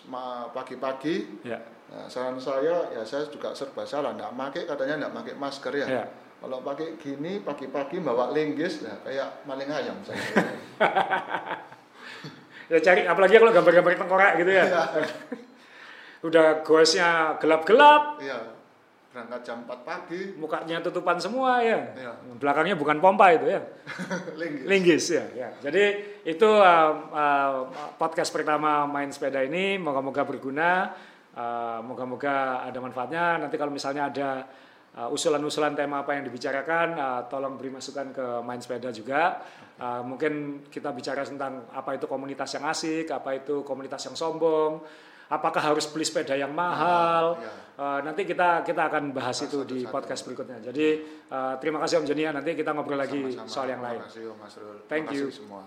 ma- pagi-pagi, Ya. nah, saran saya ya saya juga serba salah, nggak pakai katanya nggak pakai masker ya. Ya. Kalau pakai gini pagi-pagi bawa linggis, ya kayak maling ayam saya. <laughs> Ya cari apalagi kalau gambar-gambar tengkorak gitu ya. Iya. <laughs> Udah goesnya gelap-gelap, Iya, berangkat jam 4 pagi, mukanya tutupan semua ya. Iya. Belakangnya bukan pompa itu ya. <laughs> linggis. Linggis ya. ya. Jadi itu uh, uh, podcast pertama main sepeda ini moga-moga berguna, uh, moga-moga ada manfaatnya. Nanti kalau misalnya ada uh, usulan-usulan tema apa yang dibicarakan, uh, tolong beri masukan ke main sepeda juga. Uh, mungkin kita bicara tentang apa itu komunitas yang asik, apa itu komunitas yang sombong, apakah harus beli sepeda yang mahal. Ya. Uh, nanti kita kita akan bahas itu di podcast berikutnya. Jadi uh, terima kasih Om Joni ya. Nanti kita ngobrol lagi Sama-sama. soal yang lain. Terima kasih Om Masrul. Thank Terima you. kasih semua.